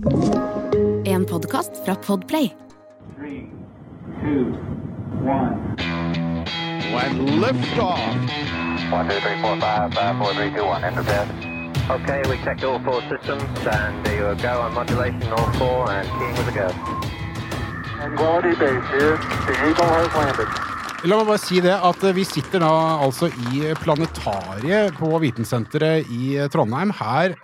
En podkast fra Podplay. Three, two, one. and liftoff. One, two, three, four, five, five, four, three, two, one. Enter bed. Okay, we checked all four systems, and there you go on modulation, all four, and keying with a go. Quality base here. The Eagle has landed. La meg bare si det at eh, vi sitter da altså i planetariet på Vitensenteret i Trondheim. Her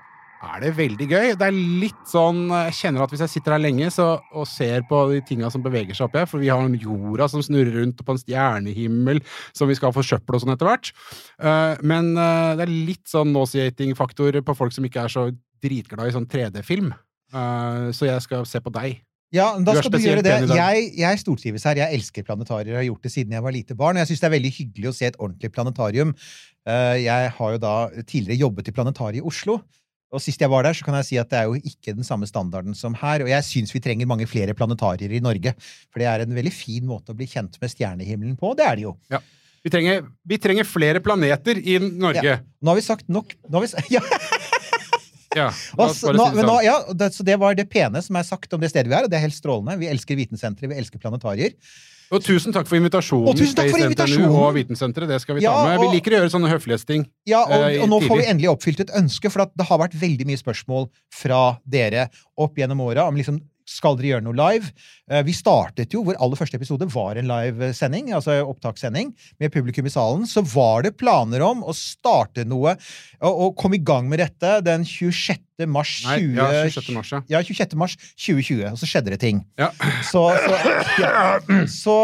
er det veldig gøy. Det er litt sånn Jeg kjenner at hvis jeg sitter her lenge så, og ser på de tinga som beveger seg oppi her, for vi har en jorda som snurrer rundt på en stjernehimmel som vi skal få søppel og sånn etter hvert. uh, men uh, det er litt sånn nauseating-faktor på folk som ikke er så dritglad i sånn 3D-film. Uh, så jeg skal se på deg. Ja, da skal du gjøre det. Jeg, jeg stortrives her. Jeg elsker planetarier. og har gjort det siden jeg var lite barn. Og jeg syns det er veldig hyggelig å se et ordentlig planetarium. Eh, Jeg har jo da tidligere jobbet i planetariet i Oslo. Og sist jeg var der, så kan jeg si at det er jo ikke den samme standarden som her. Og jeg syns vi trenger mange flere planetarier i Norge. For det er en veldig fin måte å bli kjent med stjernehimmelen på. Det er det jo. Vi trenger, vi trenger flere planeter i Norge. Ja. Nå har vi sagt nok nå har vi, ja, Ja, bare nå, men nå, sånn. ja, det, så det var det pene som er sagt om det stedet vi er, og det er helt strålende. Vi elsker Vitensenteret, vi elsker planetarier. Og tusen takk for invitasjonen. Og tusen takk for invitasjonen. Og Vitensenteret, det skal vi Ja, ta med. Vi liker å gjøre sånne høflighetsting. Ja, og, uh, og nå får vi endelig oppfylt et ønske, for at det har vært veldig mye spørsmål fra dere opp gjennom åra om liksom skal dere gjøre noe live? Eh, Vi startet jo, Vår aller første episode var en livesending, altså opptakssending, med publikum i salen. Så var det planer om å starte noe og, og komme i gang med dette den 26. mars Nei, ja, 26. mars, ja. Ja, 26. mars 2020. Og så skjedde det ting. Ja. Så, så, ja. så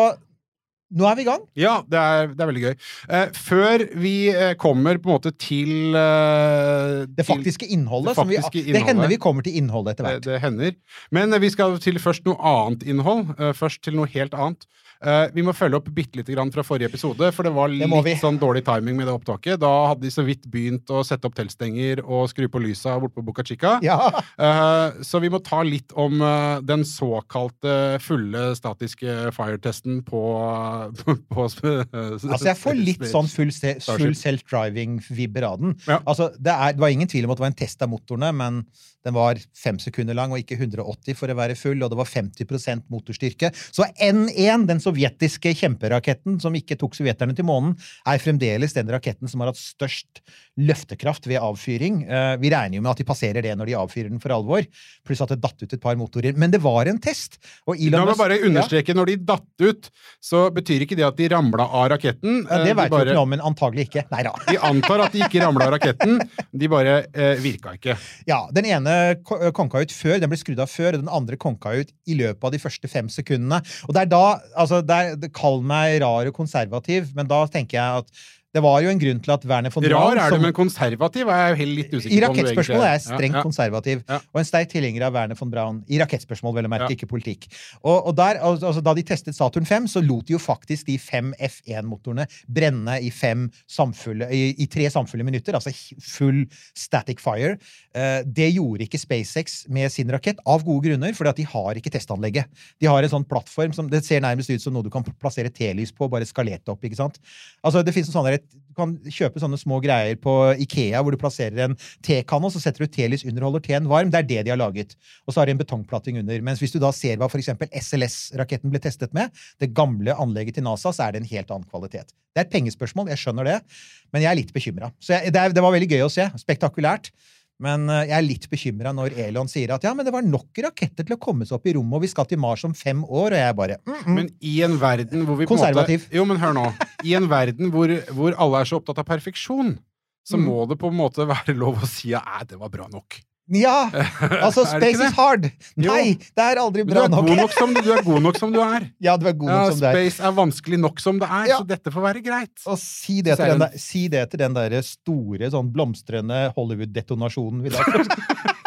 nå er vi i gang. Ja, det er, det er veldig gøy. Eh, før vi eh, kommer på en måte til eh, Det faktiske innholdet. det som vi, innholdet. det hender vi kommer til innholdet etter hvert. det hender. Men vi skal til først noe annet innhold. Eh, først til noe helt annet. Eh, vi må følge opp bitte lite grann fra forrige episode, for det var Det litt sånn dårlig timing med det opptaket. Da hadde de så vidt begynt å sette opp teltstenger og skru på lysa borte på Boca Chica. Ja. Uh, så vi må ta litt om uh, den såkalte fulle statiske fire-testen på, på, Altså, jeg får litt sånn full, se- full self-driving-vibber av den. Ja. Altså, det, er, det var ingen tvil om at det var en test av motorene, men den var fem sekunder lang og ikke 180 for å være full, og det var 50% motorstyrke. Så N1, den sovjetiske kjemperaketten som ikke tok sovjeterne til månen, er fremdeles den raketten som har hatt størst løftekraft ved avfyring. Eh, Vi regner jo med at de passerer det når de avfyrer den for alvor, pluss at det datt ut et par motorer. Men det var en test. Og Elon Musk- bare Ja. understreke, når de datt ut, så betyr ikke det at de ramla av raketten. Ja, Eh, det de vet vi ikke noe om, men antagelig ikke. Nei da. de antar at de ikke ramla av raketten, de bare eh, virka ikke. Ja, Den ene konka ut før, den ble skrudd av før, og den andre konka ut i løpet av de første fem sekundene. Og det er da, altså, er, det Kall meg rar og konservativ, men da tenker jeg at det var jo en grunn til at Werner von Braun Rar er du, men konservativ er jeg jo helt litt usikker på. egentlig rakettspørsmål er jeg strengt ja. konservativ, Ja. og en sterk tilhenger av Werner von Braun. I rakettspørsmål, vel å merke, Ja. ikke politikk. Og, og der, altså, Da de testet Saturn 5, så lot de jo faktisk de fem F1-motorene brenne i, fem samfulle, i, i tre samfulle minutter, altså full static fire. Eh, det gjorde ikke SpaceX med sin rakett, av gode grunner, fordi at de har ikke testanlegget. De har en sånn plattform som det ser nærmest ut som noe du kan plassere telys på, bare skalert opp. ikke sant? Altså, det finnes en sånn Du kan kjøpe sånne små greier på Ikea hvor du plasserer en tekanne, og så setter du telys under, holder teen varm. Det er det de har laget. Og så har de en betongplating under. Mens hvis du da ser hva f.eks. SLS-raketten ble testet med, det gamle anlegget til NASA, så er det en helt annen kvalitet. Det er et pengespørsmål, jeg skjønner det, men jeg er litt bekymra. Så jeg, det, det var veldig gøy å se. Spektakulært. Men eh, jeg er litt bekymra når Elon sier at ja, men det var nok raketter til å komme seg opp i rommet, og vi skal til Mars om fem år, og jeg bare mm, mm. Men i en verden hvor vi Konservativ. Måte, jo, men hør nå. I en verden hvor, hvor alle er så opptatt av perfeksjon, så Mm. må det på en måte være lov å si at ja, det var bra nok. Ja! Altså, space is hard! Nei, det er aldri bra er, nok. nok som, du er god nok som du er. Ja, du er god Ja, nok som du er. space er vanskelig nok som det er, Ja. så dette får være greit. Og si det, til den der, si det til den der store, sånn blomstrende Hollywood-detonasjonen vi får.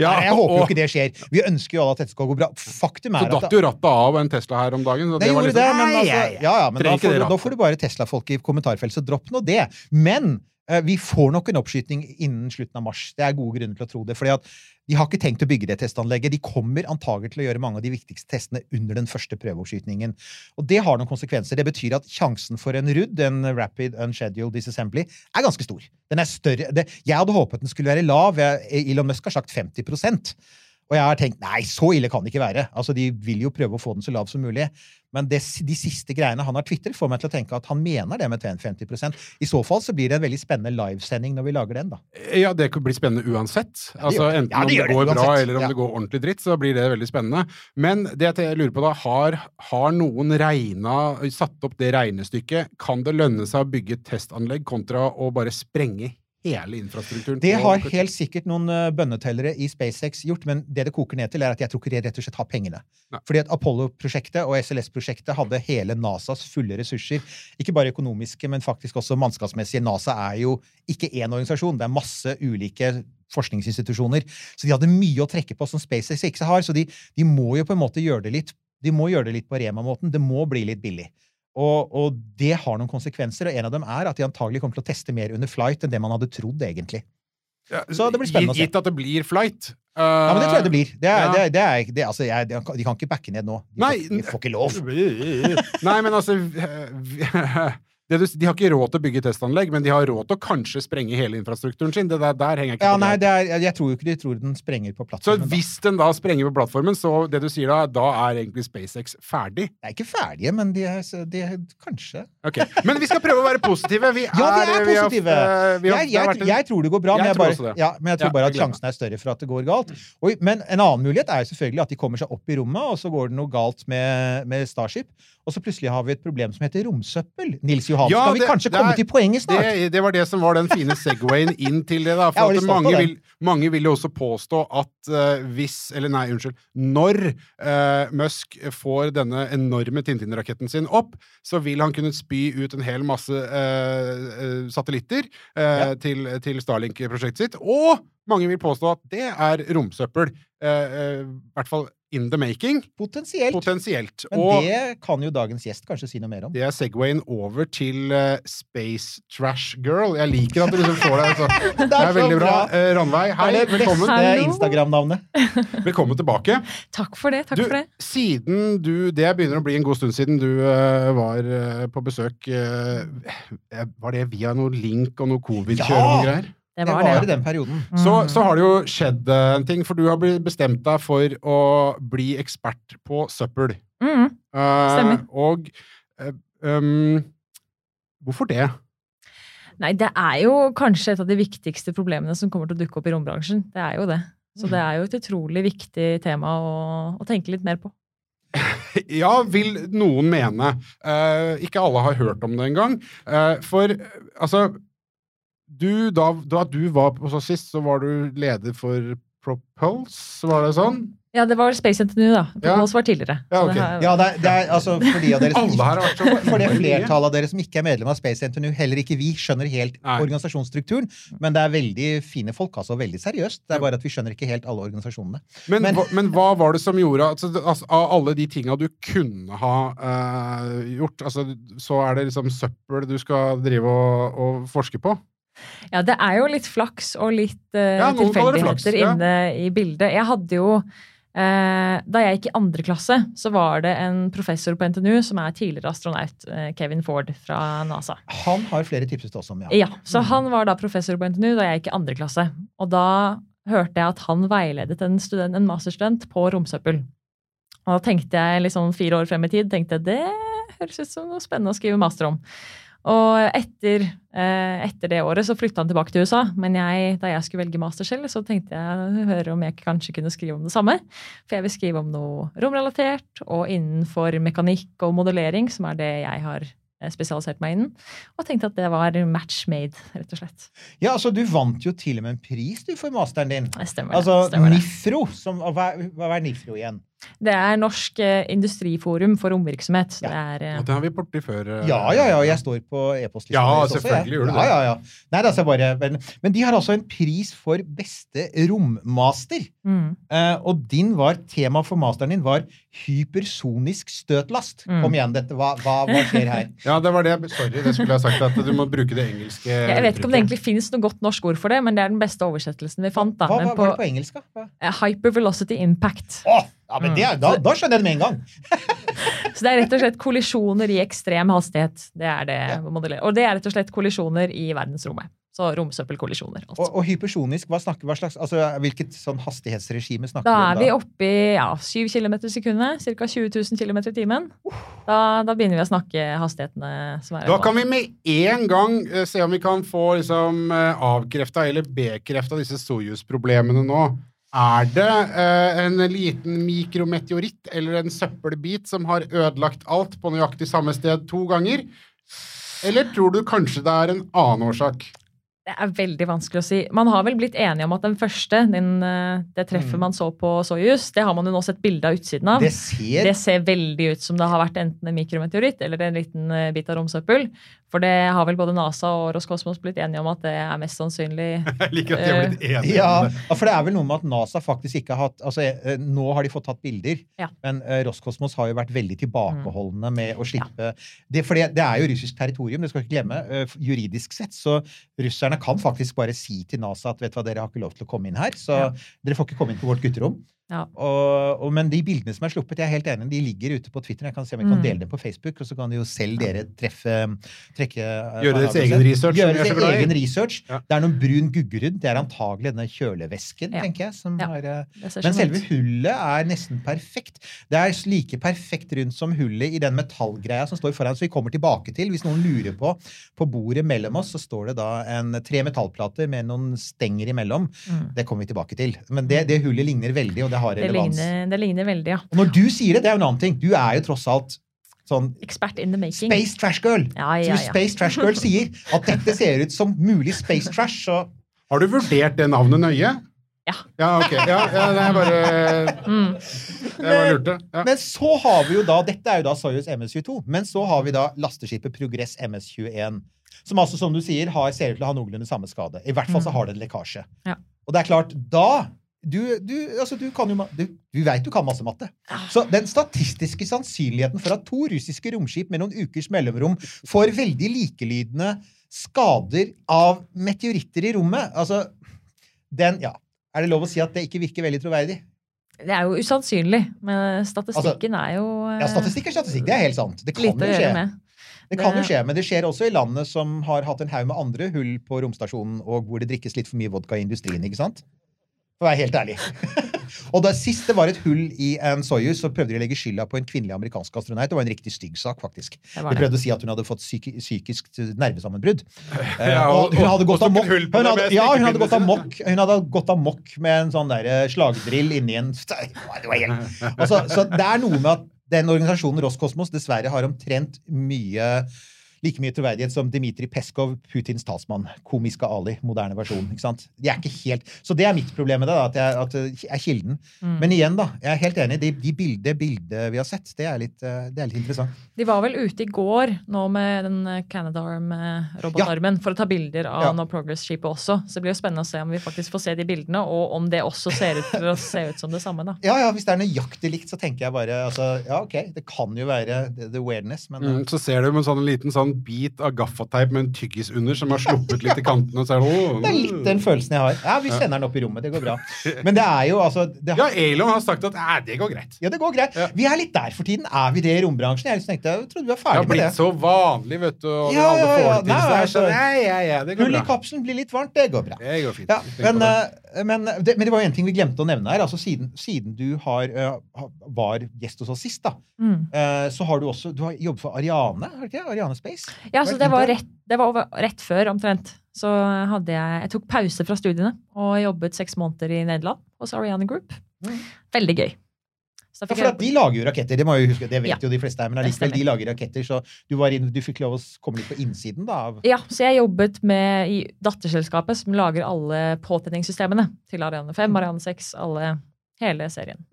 Ja, Nei, jeg håper jo ikke det skjer. Vi ønsker jo alle at dette skal gå bra. Faktum er Så datt at jo rattet av en Tesla her om dagen. Det det gjorde liksom, det, men, altså, ja, ja, men da, får, du- da får du bare Tesla-folk i kommentarfeltet, så dropp nå det. Men vi får nok en oppskyting innen slutten av mars. Det er gode grunner til å tro det. fordi de har ikke tenkt å bygge det testanlegget. De kommer antagelig til å gjøre mange av de viktigste testene under den første prøveoppskytingen. Og det har noen konsekvenser. Det betyr at sjansen for en RUD, en Rapid Unscheduled Disassembly, er ganske stor. Den er større. Jeg hadde håpet den skulle være lav. Elon Musk har sagt 50 Og jeg har tenkt nei, så ille kan det ikke være. Altså, De vil jo prøve å få den så lav som mulig. Men det, de siste greiene han har tvitret, får meg til å tenke at han mener det med 50% I så fall så blir det en veldig spennende livesending når vi lager den, da. Ja, det blir spennende uansett. Altså, enten Ja, om det går det, bra, eller om Ja. det går ordentlig dritt, så blir det veldig spennende. Men det jeg lurer på da, har, har noen regna, satt opp det regnestykket? Kan det lønne seg å bygge testanlegg kontra å bare sprenge hele infrastrukturen? Det har helt sikkert noen eh, bønnetellere i SpaceX gjort, men det det koker ned til, er at jeg tror ikke de rett og slett har pengene. Nei. Fordi at Apollo-prosjektet og SLS-prosjektet hadde hele NASAs fulle ressurser. Ikke bare økonomiske, men faktisk også mannskapsmessige. NASA er jo ikke én organisasjon, det er masse ulike forskningsinstitusjoner. Så de hadde mye å trekke på som SpaceX ikke har, så de, de må jo på en måte gjøre det litt de må gjøre det litt på Rema-måten. Det må bli litt billig. Og, og det har noen konsekvenser, og en av dem er at de antagelig kommer til å teste mer under flight enn det man hadde trodd, egentlig. Ja, Så det blir spennende å se. Gitt at det blir flight. Ja, men det tror jeg det blir. Det er, Ja. det er, det er, det, altså, jeg, de kan- ikke backe ned nå. De, Nei, får, de får ikke lov. Nei, men altså du, De har ikke råd til å bygge testanlegg, men de har råd til å kanskje sprenge hele infrastrukturen sin. Det der, der henger jeg ikke Ja, på nei, det er, jeg tror jo ikke de tror den sprenger på Så plattformen. da. hvis den da sprenger på plattformen, så det du sier da, da er egentlig SpaceX ferdig? De er ikke ferdige, men de er, de er kanskje Ok, Men vi skal prøve å være positive. Vi Ja, vi er vi har- positive! eh, vi har- jeg, det jeg, jeg tror det går bra, men Jeg jeg, tror bare, det. ja, men jeg tror bare at sjansen er større for at det går galt. Og, men en annen mulighet er jo selvfølgelig at de kommer seg opp i rommet, og så går det noe galt med, med Starship. Og så plutselig har vi et problem som heter romsøppel. Nils Johan, Ja, skal vi det- kanskje komme er- til poenget snart? Det, det var det som var den fine segwayen inn til det. da, For at mange, vil, mange vil jo også påstå at uh, hvis Eller nei, unnskyld. Når uh, Musk får denne enorme Tintin-raketten sin opp, så vil han kunne spy ut en hel masse uh, satellitter ja. til, til Starlink-prosjektet sitt. Og mange vil påstå at det er romsøppel. I hvert fall in the making. Potensielt. Potensielt. Men Og det kan jo dagens gjest kanskje si noe mer om. det er segwayen over til uh, Space Trash Girl. Jeg liker at du liksom får deg altså. Det er så veldig bra. bra. Uh, Ranveig, hei. Det er det Velkommen. Instagram-navnet. Velkommen tilbake. Takk for det. takk Du, for det. siden du Det begynner å bli en god stund siden du uh, var eh, på besøk eh, Var det via noe link og noe covid-kjør og Ja! greier? Det Det var det. i den perioden. Så, Mm. så har det jo skjedd eh, en ting, for du har blitt bestemt deg for å bli ekspert på søppel. Mm. Eh, Stemmer. Og uh, um, Hvorfor det? Nei, det er jo kanskje et av de viktigste problemene som kommer til å dukke opp i rombransjen. Det er jo det. Så det er jo et utrolig viktig tema å, å tenke litt mer på. Ja, vil noen mene. Eh, ikke alle har hørt om det engang. Uh, for altså du, da, da du var på så sist, så var du leder for Propulse, var det sånn? Ja, det var Space NTNU, da. Ja. Propulse var tidligere. Ja, okay. det har- Ja, det er, det er altså for de av dere som her For det flertallet av dere som ikke er medlem av Space NTNU, heller ikke vi, skjønner helt Nei. organisasjonsstrukturen. Men det er veldig fine folk, altså. Veldig seriøst. Det er bare at vi skjønner ikke helt alle organisasjonene. Men, Men- hva, men hva var det som gjorde altså, altså, Av alle de tinga du kunne ha uh, gjort, altså, så er det liksom søppel du skal drive og, og forske på? Ja, det er jo litt flaks og litt uh, Ja, tilfeldigheter ja. inne i bildet. Jeg hadde jo eh, Da jeg gikk i andre klasse, så var det en professor på NTNU som er tidligere astronaut, eh, Kevin Ford fra NASA. Han har flere tips til oss om, ja. Ja, Så han var da professor på NTNU da jeg gikk i andre klasse. Og da hørte jeg at han veiledet en, student, en masterstudent på romsøppel. Og da tenkte jeg liksom fire år frem i tid tenkte jeg, det høres ut som noe spennende å skrive master om. Og etter, eh, etter det året så flytta han tilbake til USA. Men jeg, da jeg skulle velge master selv, så tenkte jeg høre om jeg kanskje kunne skrive om det samme. For jeg vil skrive om noe romrelatert og innenfor mekanikk og modellering, som er det jeg har eh, spesialisert meg innen. Og tenkte at det var match made, rett og slett. Ja, altså Du vant jo til og med en pris du for masteren din. Det stemmer. det, Altså stemmer. NIFRO. Som, hva, hva er NIFRO igjen? Det er Norsk eh, industriforum for romvirksomhet. Ja. det er eh, Og det har vi borti før. eh, Ja, ja, ja. Jeg står på e-postlista. Ja, deres også, selvfølgelig jeg. gjør du det. Ja, ja. Nei, det er altså bare, men, men de har altså en pris for beste rommaster. mm, Eh, og din var, tema for masteren din var hypersonisk støtlast. Mm. Kom igjen, dette, hva, hva, hva skjer her? Ja, det var det. Sorry, det skulle jeg ha sagt. At du må bruke det engelske Jeg vet ikke om det egentlig finnes noe godt norsk ord for det, men det er den beste oversettelsen vi fant. da. Hva, hva Men var det på engelsk, da? Hypervelocity impact. Å, ja, men det, er- da, da skjønner jeg det med en gang! Så det er rett og slett kollisjoner i ekstrem hastighet. Det er det ja. Og det er rett og slett kollisjoner i verdensrommet. Så romsøppelkollisjoner. Og, Altså. og hypersonisk, hva, snakker, hva slags, altså, hvilket sånn hastighetsregime snakker vi om Da Da er vi oppe i ja, 7 km i sekundet, ca. 20 000 km i timen. Da, da begynner vi å snakke hastighetene som er Da kan vi med en gang eh, se om vi kan få liksom, uh, avkrefta eller bekrefta disse Soyuz-problemene nå. Er det eh, en liten mikrometeoritt eller en søppelbit som har ødelagt alt på nøyaktig samme sted to ganger? Eller tror du kanskje det er en annen årsak? Det er veldig vanskelig å si. Man har vel blitt enige om at den første, den, eh, det treffet Mm. man så på Soyuz, det har man jo nå sett bilde av utsiden av. Det ser Det ser veldig ut som det har vært enten en mikrometeoritt eller en liten eh, bit av romsøppel. For det har vel både NASA og Roskosmos blitt enige om at det er mest sannsynlig Jeg liker at de har blitt enige Ja, om det. ja, for det er vel noe med at NASA faktisk ikke har hatt altså, eh, Nå har de fått tatt bilder, Ja. men eh, Roskosmos har jo vært veldig tilbakeholdne med å slippe det, For det, det er jo russisk territorium, det skal vi ikke glemme. Eh, Juridisk sett, så russerne kan faktisk bare si til NASA at vet du hva, dere har ikke lov til å komme inn her, så Ja. dere får ikke komme inn på vårt gutterom. Ja. Og, og, men de bildene som er sluppet, jeg er helt enig, de ligger ute på Twitter. Jeg kan se om jeg kan Mm. dele dem på Facebook, og så kan de jo selv dere treffe trekke eh, Gjøre deres egen research, Gjøre er deres egen research. Ja. Det er noen brun guggerud. Det er antagelig denne kjølevæsken, Ja. tenker jeg. Som Ja. har, eh, men selve ut. hullet er nesten perfekt. Det er like perfekt rundt som hullet i den metallgreia som står foran, så vi kommer tilbake til. Hvis noen lurer på, på bordet mellom oss, så står det da en, tre metallplater med noen stenger imellom. Mm. Det kommer vi tilbake til. Men det, det hullet ligner veldig, og det har Det relevans. ligner, det ligner veldig, ja. Og når du sier det, det er jo en annen ting. Du er jo tross alt sånn Expert in the making. Space Trash Girl. Ja, ja, ja, hvis. Space Trash Girl sier at dette ser ut som mulig Space Trash, så Har du vurdert det navnet nøye? Ja. Ja, ok. Ja, ja, det er bare Mm. Jeg bare lurte. Ja. Men så har vi jo da Dette er jo da Soyuz MS-22. Men så har vi da lasteskipet Progress MS-21. Som altså, som du sier, har, ser ut til å ha noenlunde samme skade. I hvert fall så Mm. har det en lekkasje. Ja. Og det er klart, da du, du, altså, du kan jo Du, du vet du kan masse matte. Så den statistiske sannsynligheten for at to russiske romskip med noen ukers mellomrom får veldig likelydende skader av meteoritter i rommet Altså, den Ja. Er det lov å si at det ikke virker veldig troverdig? Det er jo usannsynlig, men statistikken er jo Altså, Ja, statistikk er statistikk. Det er helt sant. Det kan jo skje. med. Det kan jo skje, men det skjer også i landet som har hatt en haug med andre hull på romstasjonen, og hvor det drikkes litt for mye vodka i industrien, ikke sant? For å være helt ærlig. og da sist det var et hull i en Soyuz, så prøvde de å legge skylda på en kvinnelig amerikansk astronaut. Det var en riktig stygg sak, faktisk. De prøvde å si at hun hadde fått psyki psykisk nervesammenbrudd. Eh, Ja, og og- hun hadde og gått amok hun hadde, med Ja, hun hadde gått amok Hun hadde gått amok med en sånn der eh, slagdrill inni en Det var helt altså, Så det er noe med at den organisasjonen Roskosmos dessverre har omtrent mye like mye troverdighet som Dmitrij Peskov, Putins talsmann. Komiske Ali, moderne versjon. ikke sant? De er ikke helt, Så det er mitt problem med det, da, at, jeg, at det er kilden. Mm. Men igjen, da, jeg er helt enig. De, de bildet, bildet vi har sett, det er litt, eh, det er litt interessant. De var vel ute i går nå med den eh, Canadarm-robotarmen for å ta bilder av Ja. No Progress-skipet også. Så det blir jo spennende å se om vi faktisk får se de bildene, og om det også ser ut til å se ut som det samme. da. Ja, ja, Hvis det er nøyaktig likt, så tenker jeg bare altså, Ja, ok, det kan jo være the, the weirdness, men Mm, så ser du med en sånn liten sånn bit av gaffateip med en tyggis under som har sluppet litt i kantene. Så er det, «Åh, det er litt den følelsen jeg har. Ja, vi sender den opp i rommet. Det går bra. Men det er jo altså det, Ja, Elon har sagt at det går greit. Ja, det går greit. Ja. Vi er litt der for tiden. Er vi det i rombransjen? Jeg tenkte, jeg trodde vi var ferdig med Det Det har blitt så vanlig, vet du. Og Ja, alle ja, får ja. Nei, altså, skjønner, ja, ja, ja, det går Hull i bra. kapselen blir litt varmt. Det går bra. Det går fint. Ja, men, det. eh, men, det, men det var jo en ting vi glemte å nevne her. altså Siden, siden du har, uh, var gjest hos oss sist, da, Mm. uh, så har du også du har jobbet for Ariane. har du ikke? Ariane Space? Ja, så det var, rett, det var over, rett før omtrent. Så hadde jeg Jeg tok pause fra studiene og jobbet seks måneder i Nederland hos Ariana Group. Mm. Veldig gøy. Ja, for at jeg- De lager jo raketter, det må jeg jo huske, det vet Ja, jo de fleste her, men allikevel, de lager raketter, så du, var inn, du fikk lov å komme litt på innsiden da av Ja, så jeg jobbet med i datterselskapet som lager alle påtenningssystemene til Ariane 5, Ariane 6, alle, hele serien.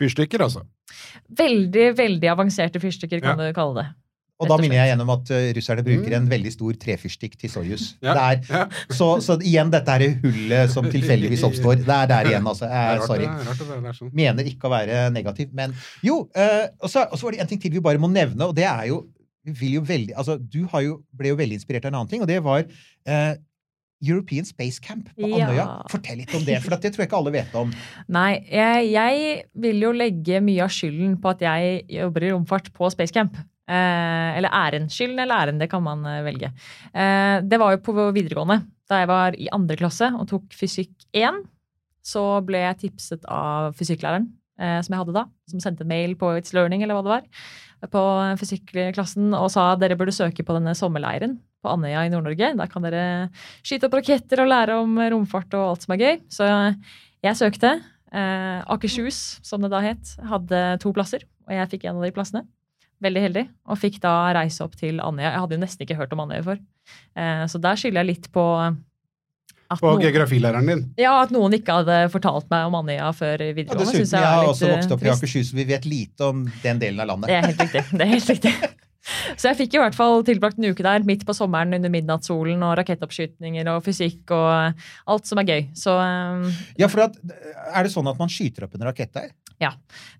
Fyrstikker, altså. Veldig, veldig avanserte fyrstikker, kan Ja. du kalle det. Og da minner jeg gjennom at eh, russerne bruker Mm. en veldig stor trefyrstikk til Soyuz. Ja, Det ja. så, så igjen, dette er hullet som tilfeldigvis oppstår. Det er der igjen, altså. Jeg, er sorry. sånn. Mener ikke å være negativ, men jo. eh, og, så, og så var det en ting til vi bare må nevne, og det er jo vi vil jo veldig, altså Du har jo, ble jo veldig inspirert av en annen ting, og det var eh, European Space Camp på Ja. Andøya. Fortell litt om det, for det tror jeg ikke alle vet om. Nei, jeg, jeg vil jo legge mye av skylden på at jeg jobber i romfart på Spacecamp. Eh, eller æren. Skylden eller æren, det kan man eh, velge. Eh, det var jo på videregående. da jeg var i andre klasse og tok fysikk 1, så ble jeg tipset av fysikklæreren eh, som jeg hadde da, som sendte en mail på It's Learning eller hva det var, på fysikklassen og sa dere burde søke på denne sommerleiren på Andøya i Nord-Norge. Der kan dere skyte opp raketter og lære om romfart og alt som er gøy. Så jeg søkte. Eh, Akershus, som det da het, hadde to plasser, og jeg fikk en av de plassene. Veldig heldig, og fikk da reise opp til Andøya. Jeg hadde jo nesten ikke hørt om Andøya før. Eh, så der skylder jeg litt på at På noen, geografilæreren din. ja, at noen ikke hadde fortalt meg om Andøya før Og Ja, dessuten, jeg jeg har også vokst eh, opp i. Akershus, vi vet lite om den delen av landet. Det er helt riktig. det er helt riktig. Så jeg fikk i hvert fall tilbrakt en uke der midt på sommeren under midnattssolen og rakettoppskytninger og fysikk og alt som er gøy. Så um, Ja, for at, Er det sånn at man skyter opp en rakett der?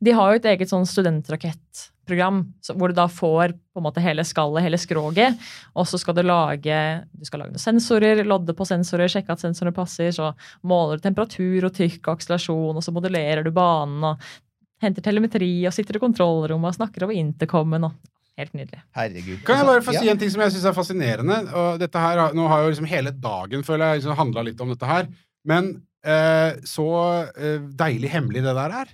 De har jo et eget sånn studentrakettprogram så- hvor du da får på en måte hele skallet, hele skroget, og så skal du lage du skal lage noen sensorer, lodde på sensorer, sjekke at sensorene passer, så måler du temperatur og trykk og akselerasjon, og så modellerer du banen og henter telemetri og sitter i kontrollrommet og snakker over intercomen og Helt nydelig. Herregud. Kan jeg Altså, bare få ja. si en ting som jeg syns er fascinerende? Og dette her, nå har jo liksom hele dagen føler jeg, liksom handla litt om dette her. Men eh, så eh, deilig hemmelig det der er.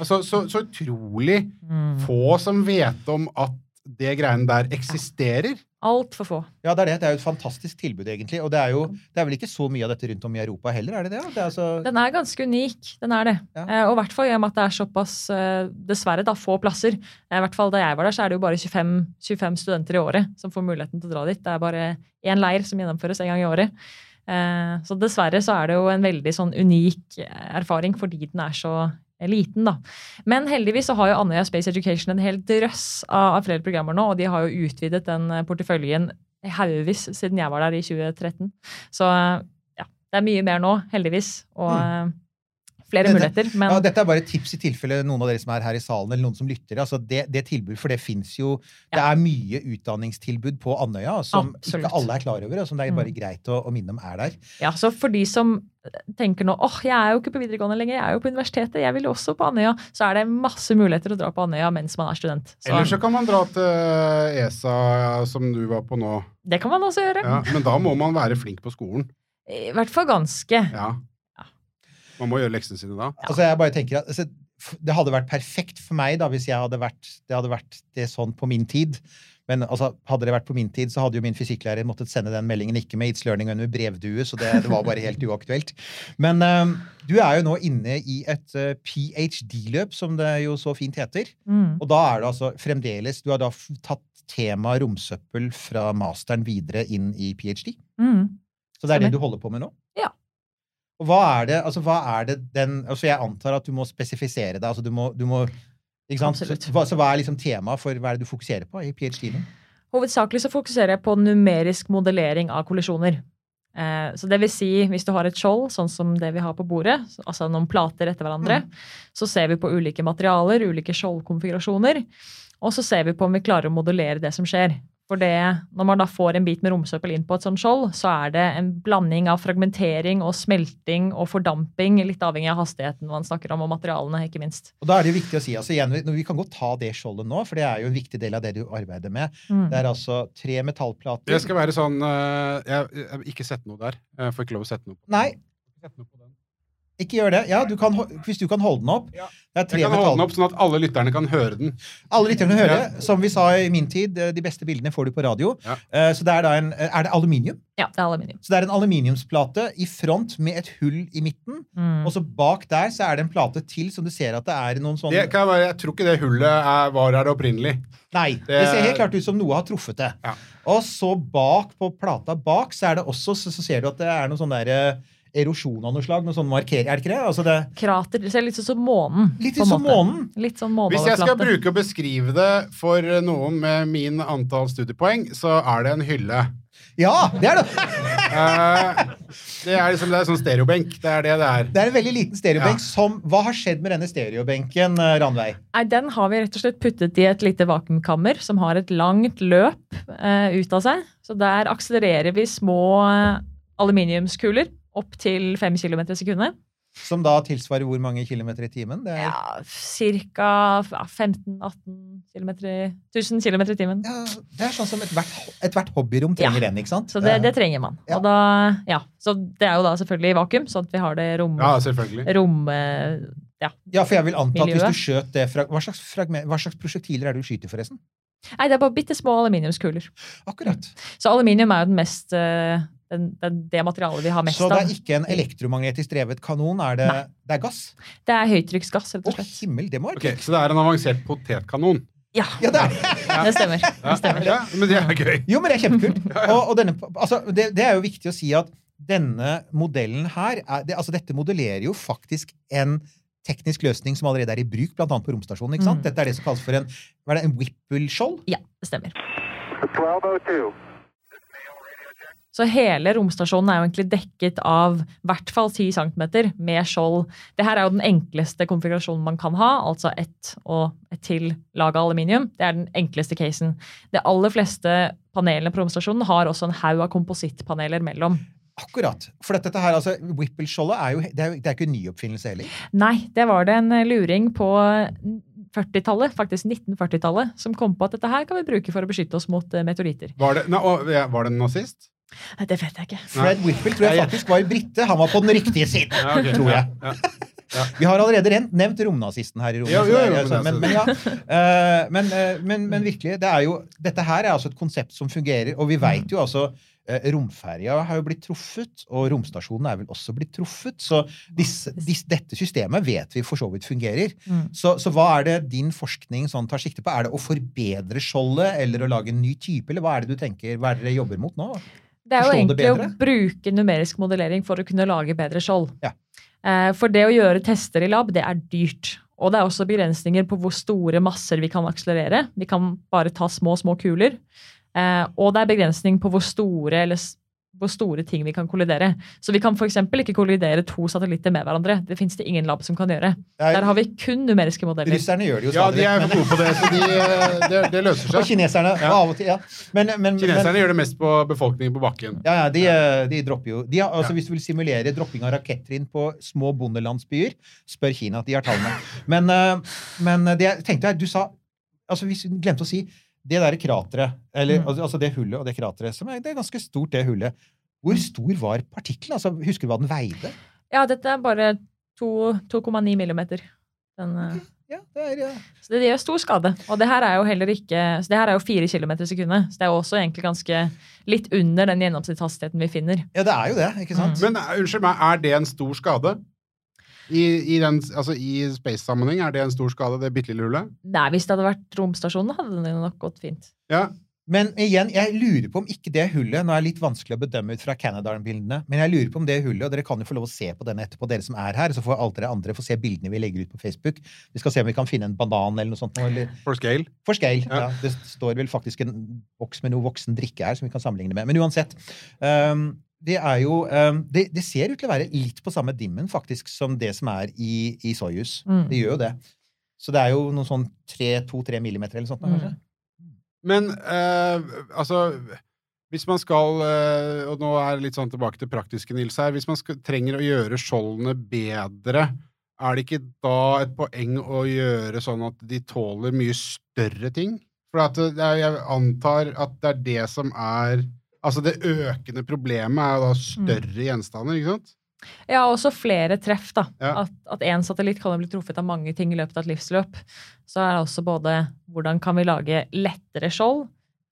Altså, så, så utrolig Mm. få som vet om at det greiene der eksisterer. Altfor få. Ja, det er det. Det er jo et fantastisk tilbud, egentlig. Og det er jo det er vel ikke så mye av dette rundt om i Europa heller, er det det? det er altså, Den er ganske unik, den er det. Ja. Eh, og i hvert fall i og med at det er såpass, eh, dessverre, da, få plasser. Eh, I hvert fall Da jeg var der, så er det jo bare 25, 25 studenter i året som får muligheten til å dra dit. Det er bare én leir som gjennomføres en gang i året. Eh, så dessverre så er det jo en veldig sånn unik eh, erfaring fordi den er så eh, liten, da. Men heldigvis så har jo Andøya Space Education en hel drøss av, flere programmer nå, og de har jo utvidet den eh, porteføljen haugevis siden jeg var der i 2013. Så eh, ja, det er mye mer nå, heldigvis, og eh, flere Dette- muligheter. Men ja, dette er bare et tips i tilfelle noen av dere som er her i salen, eller noen som lytter. Altså det, det tilbud, For det fins jo Det er mye utdanningstilbud på Andøya som Absolutt. ikke alle er klar over, og som det er bare Mm. greit å, å minne om er der. ja, så for de som tenker nå åh, jeg er jo ikke på videregående lenger, jeg er jo på universitetet, jeg vil også på Andøya, så er det masse muligheter å dra på Andøya mens man er student. Så Eller så kan man dra til ESA, som du var på nå. det kan man også gjøre. Ja, men da må man være flink på skolen. I hvert fall ganske. Ja. Man må gjøre leksene sine da. Altså jeg bare tenker at altså, Det hadde vært perfekt for meg da, hvis jeg hadde vært, det hadde vært det sånn på min tid. Men altså, hadde det vært på min tid, så hadde jo min fysikklærer måttet sende den meldingen ikke med It's Learning, under med brevdue, så det, det var bare helt uaktuelt. Men eh, du er jo nå inne i et uh, ph.d.-løp, som det jo så fint heter. Mm. Og da er det altså fremdeles Du har da tatt temaet romsøppel fra masteren videre inn i ph.d. Mm. Så det er det du holder på med nå? Og hva er det, altså hva er det den Altså jeg antar at du må spesifisere det. altså du må, du må ikke sant? Så, hva, så hva er liksom temaet for hva er det du fokuserer på i ph.d.-en? Hovedsakelig så fokuserer jeg på numerisk modellering av kollisjoner. Eh, så det vil si, hvis du har et skjold, sånn som det vi har på bordet, altså noen plater etter hverandre, så ser vi på ulike materialer, ulike skjoldkonfigurasjoner, og så ser vi på om vi klarer å modellere det som skjer. For det, når man da får en bit med romsøppel inn på et sånt skjold, så er det en blanding av fragmentering og smelting og fordamping, litt avhengig av hastigheten man snakker om, og materialene, ikke minst. Og da er det jo viktig å si, altså igjen, Vi kan godt ta det skjoldet nå, for det er jo en viktig del av det du arbeider med. Mm. Det er altså tre metallplater. Det skal være sånn eh, Jeg, har ikke sett noe der. Jeg får ikke lov å sette noe på det. Nei, Sette noe på den. Ikke gjør det. Ja, du kan, Hvis du kan holde den opp. Ja. Det er tre Jeg kan holde den opp sånn at alle lytterne kan høre den. Alle lytterne hører. Som vi sa i min tid, eh, de beste bildene får du på radio. Ja. Eh, Så det er da en Er det aluminium? Ja, det er aluminium. Så det er en aluminiumsplate i front med et hull i midten. Mm. Og så bak der så er det en plate til som du ser at det er noen sånne Det kan jeg, jeg tror ikke det hullet er, var her opprinnelig. Nei, det... Det- ser helt klart ut som noe har truffet det. Ja. Og så bak på plata bak så er det også så, så ser du at det er noe sånn der eh, erosjon av noe slag. Noe sånn markering, er det ikke det? Altså det Krater. Det ser litt ut som månen. litt ut som månen. Litt sånn Hvis jeg skal bruke og beskrive det for noen med min antall studiepoeng, så er det en hylle. Ja, det er det! Eh, det er liksom det er sånn stereobenk. Det er det det er. Det er en veldig liten stereobenk. Ja. som, Hva har skjedd med denne stereobenken, eh, Ranveig? Nei, Den har vi rett og slett puttet i et lite vakuumkammer som har et langt løp eh, ut av seg. Så der akselererer vi små eh, aluminiumskuler opp til 5 km i sekundet. Som da tilsvarer hvor mange kilometer i timen? Det er, Ja, Ca. 15-18 km 1000 km i timen. ja, det er sånn som ethvert et hobbyrom trenger Ja. den, ikke sant? Så det, det trenger man. Ja. Og da, ja, så det er jo da selvfølgelig i vakuum, sånn at vi har det rom... Ja, selvfølgelig. rom eh, ja. Ja, for jeg vil anta at hvis du skjøt det fra Hva slags, fragment, hva slags prosjektiler er det du skyter, forresten? Nei, det er bare bitte små aluminiumskuler. Akkurat. Så aluminium er jo den mest, eh, den, den, det materialet vi har mest av. Så det er ikke en elektromagnetisk drevet kanon, er det, Nei. det er gass? Det er høytrykksgass, rett og slett. himmel, det må være Ok. Så det er en avansert potetkanon? Ja, Ja, det er det. det stemmer. Det stemmer. Ja, men det er gøy. Jo, men det er kjempekult. Og, og denne, altså, det, det er jo viktig å si at denne modellen her er, det, altså, Dette modellerer jo faktisk en teknisk løsning som allerede er i bruk, bl.a. på romstasjonen. ikke sant? Mm. Dette er det som kalles for en, er en Whipple-skjold. Ja, det stemmer. 1202. Så hele romstasjonen er jo egentlig dekket av i hvert fall 10 cm med skjold. Det her er jo den enkleste konfigurasjonen man kan ha, altså ett og et til lag av aluminium. Det er den enkleste casen. De aller fleste panelene på romstasjonen har også en haug av komposittpaneler mellom. Akkurat. For dette her, altså, Whipple-skjoldet er jo det er, det er ikke en ny oppfinnelse heller. Nei, det var det en luring på 40-tallet, faktisk 1940-tallet, som kom på at dette her kan vi bruke for å beskytte oss mot eh, meteoritter. Var det, nei, og, var det en nazist? Nei, Det vet jeg ikke. Fred Whipple tror jeg faktisk var brite. Han var på den riktige siden, Ja, okay. tror jeg. Ja, Vi har allerede rent, nevnt romnazisten her i rommet. Ja, ja, jo, det er- jo, så- men men, er men, ja, eh, men, men, men virkelig, det er jo, dette her er altså et konsept som fungerer, og vi veit jo altså eh, Romferja har jo blitt truffet, og romstasjonen er vel også blitt truffet. Så disse, disse, dette systemet vet vi for så vidt fungerer. Mm. Så, så hva er det din forskning sånn tar sikte på? Er det å forbedre skjoldet, eller å lage en ny type, eller hva er det du tenker, hva er det dere jobber mot nå? Det er jo egentlig å bruke numerisk modellering for å kunne lage bedre skjold. Ja. Eh, For det å gjøre tester i lab, det er dyrt. Og det er også begrensninger på hvor store masser vi kan akselerere. Vi kan bare ta små, små kuler. Eh, Og det er begrensning på hvor store, eller hvor store ting vi kan kollidere. Så vi kan f.eks. ikke kollidere to satellitter med hverandre. Det fins det ingen lab som kan gjøre. Er- Der har vi kun numeriske modeller. Russerne gjør det jo stadig. Ja, de er gode på det, så de, eh, det, det løser Og kineserne Ja. av og til, ja. Men, men, men, Kineserne gjør det mest på befolkningen på bakken. Ja, ja, de, eh, de dropper jo de har, altså, Ja. Hvis du vil simulere dropping av rakettrinn på små bondelandsbyer, spør Kina. at De har tallene. Men, eh, men det jeg tenkte jeg, du sa altså Hvis du glemte å si det derre krateret, eller Mm. altså, altså det hullet og det krateret som er, Det er ganske stort, det hullet. Hvor stor var partikkelen? Altså, husker du hva den veide? Ja, dette er bare 2,9 millimeter. Den, okay. Ja, det er, ja. Så det gjør stor skade. Og det her er jo heller ikke Så det her er jo 4 km i sekundet. Så det er jo også egentlig ganske litt under den gjennomsnittshastigheten vi finner. ja, det er jo det, ikke sant? Men eh, unnskyld meg, er det en stor skade? I, i, den, altså, i space-sammenheng, er det en stor skade, det bitte lille hullet? Nei, hvis det hadde vært romstasjonen, hadde det nok gått fint. Ja. Men igjen, jeg lurer på om ikke det hullet Nå er det litt vanskelig å bedømme ut fra Canadarm-bildene, men jeg lurer på om det hullet, og dere kan jo få lov å se på den etterpå, dere som er her, så får alle dere andre få se bildene vi legger ut på Facebook. Vi skal se om vi kan finne en banan eller noe sånt. Eller For scale. for scale. Ja. Ja. det står vel faktisk en boks med noe voksen drikke her som vi kan sammenligne med. Men uansett. Um, det er jo um, det, det ser ut til å være litt på samme dimmen faktisk som det som er i, i Soyuz. Mm. Det gjør jo det. Så det er jo noen sånn 2-3 millimeter eller sånt. Mm. kanskje? Men eh, altså Hvis man skal eh, Og nå er det litt sånn tilbake til praktiske, Nils her. Hvis man skal, trenger å gjøre skjoldene bedre, er det ikke da et poeng å gjøre sånn at de tåler mye større ting? For at det er, jeg antar at det er det som er Altså, det økende problemet er jo da større gjenstander, ikke sant? Ja, også flere treff, da. Ja. At, én satellitt kan jo bli truffet av mange ting i løpet av et livsløp. Så er det også både hvordan kan vi lage lettere skjold,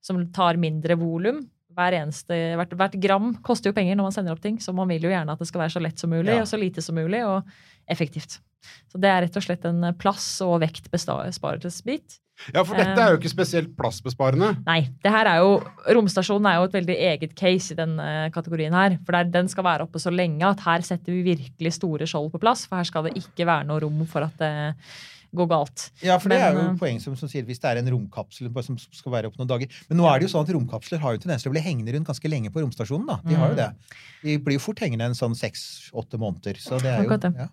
som tar mindre volum. Hvert, hvert gram koster jo penger når man sender opp ting, så man vil jo gjerne at det skal være så lett som mulig, Ja. og så lite som mulig, og effektivt. Så det er rett og slett en plass- og vektbesparelsesbit. Ja, for dette er jo ikke spesielt plassbesparende. Nei, det her er jo, romstasjonen er jo et veldig eget case i den eh, kategorien her. For der, den skal være oppe så lenge at her setter vi virkelig store skjold på plass. For her skal det ikke være noe rom for at det går galt. Ja, for det er jo eh, poeng som, som sier hvis det er en romkapsel som skal være opp noen dager. Men nå er det jo sånn at romkapsler har jo tendens til å bli hengende rundt ganske lenge på romstasjonen. da. De har jo Mm. det. De blir jo fort hengende en sånn seks-åtte måneder. Så det er jo, ja.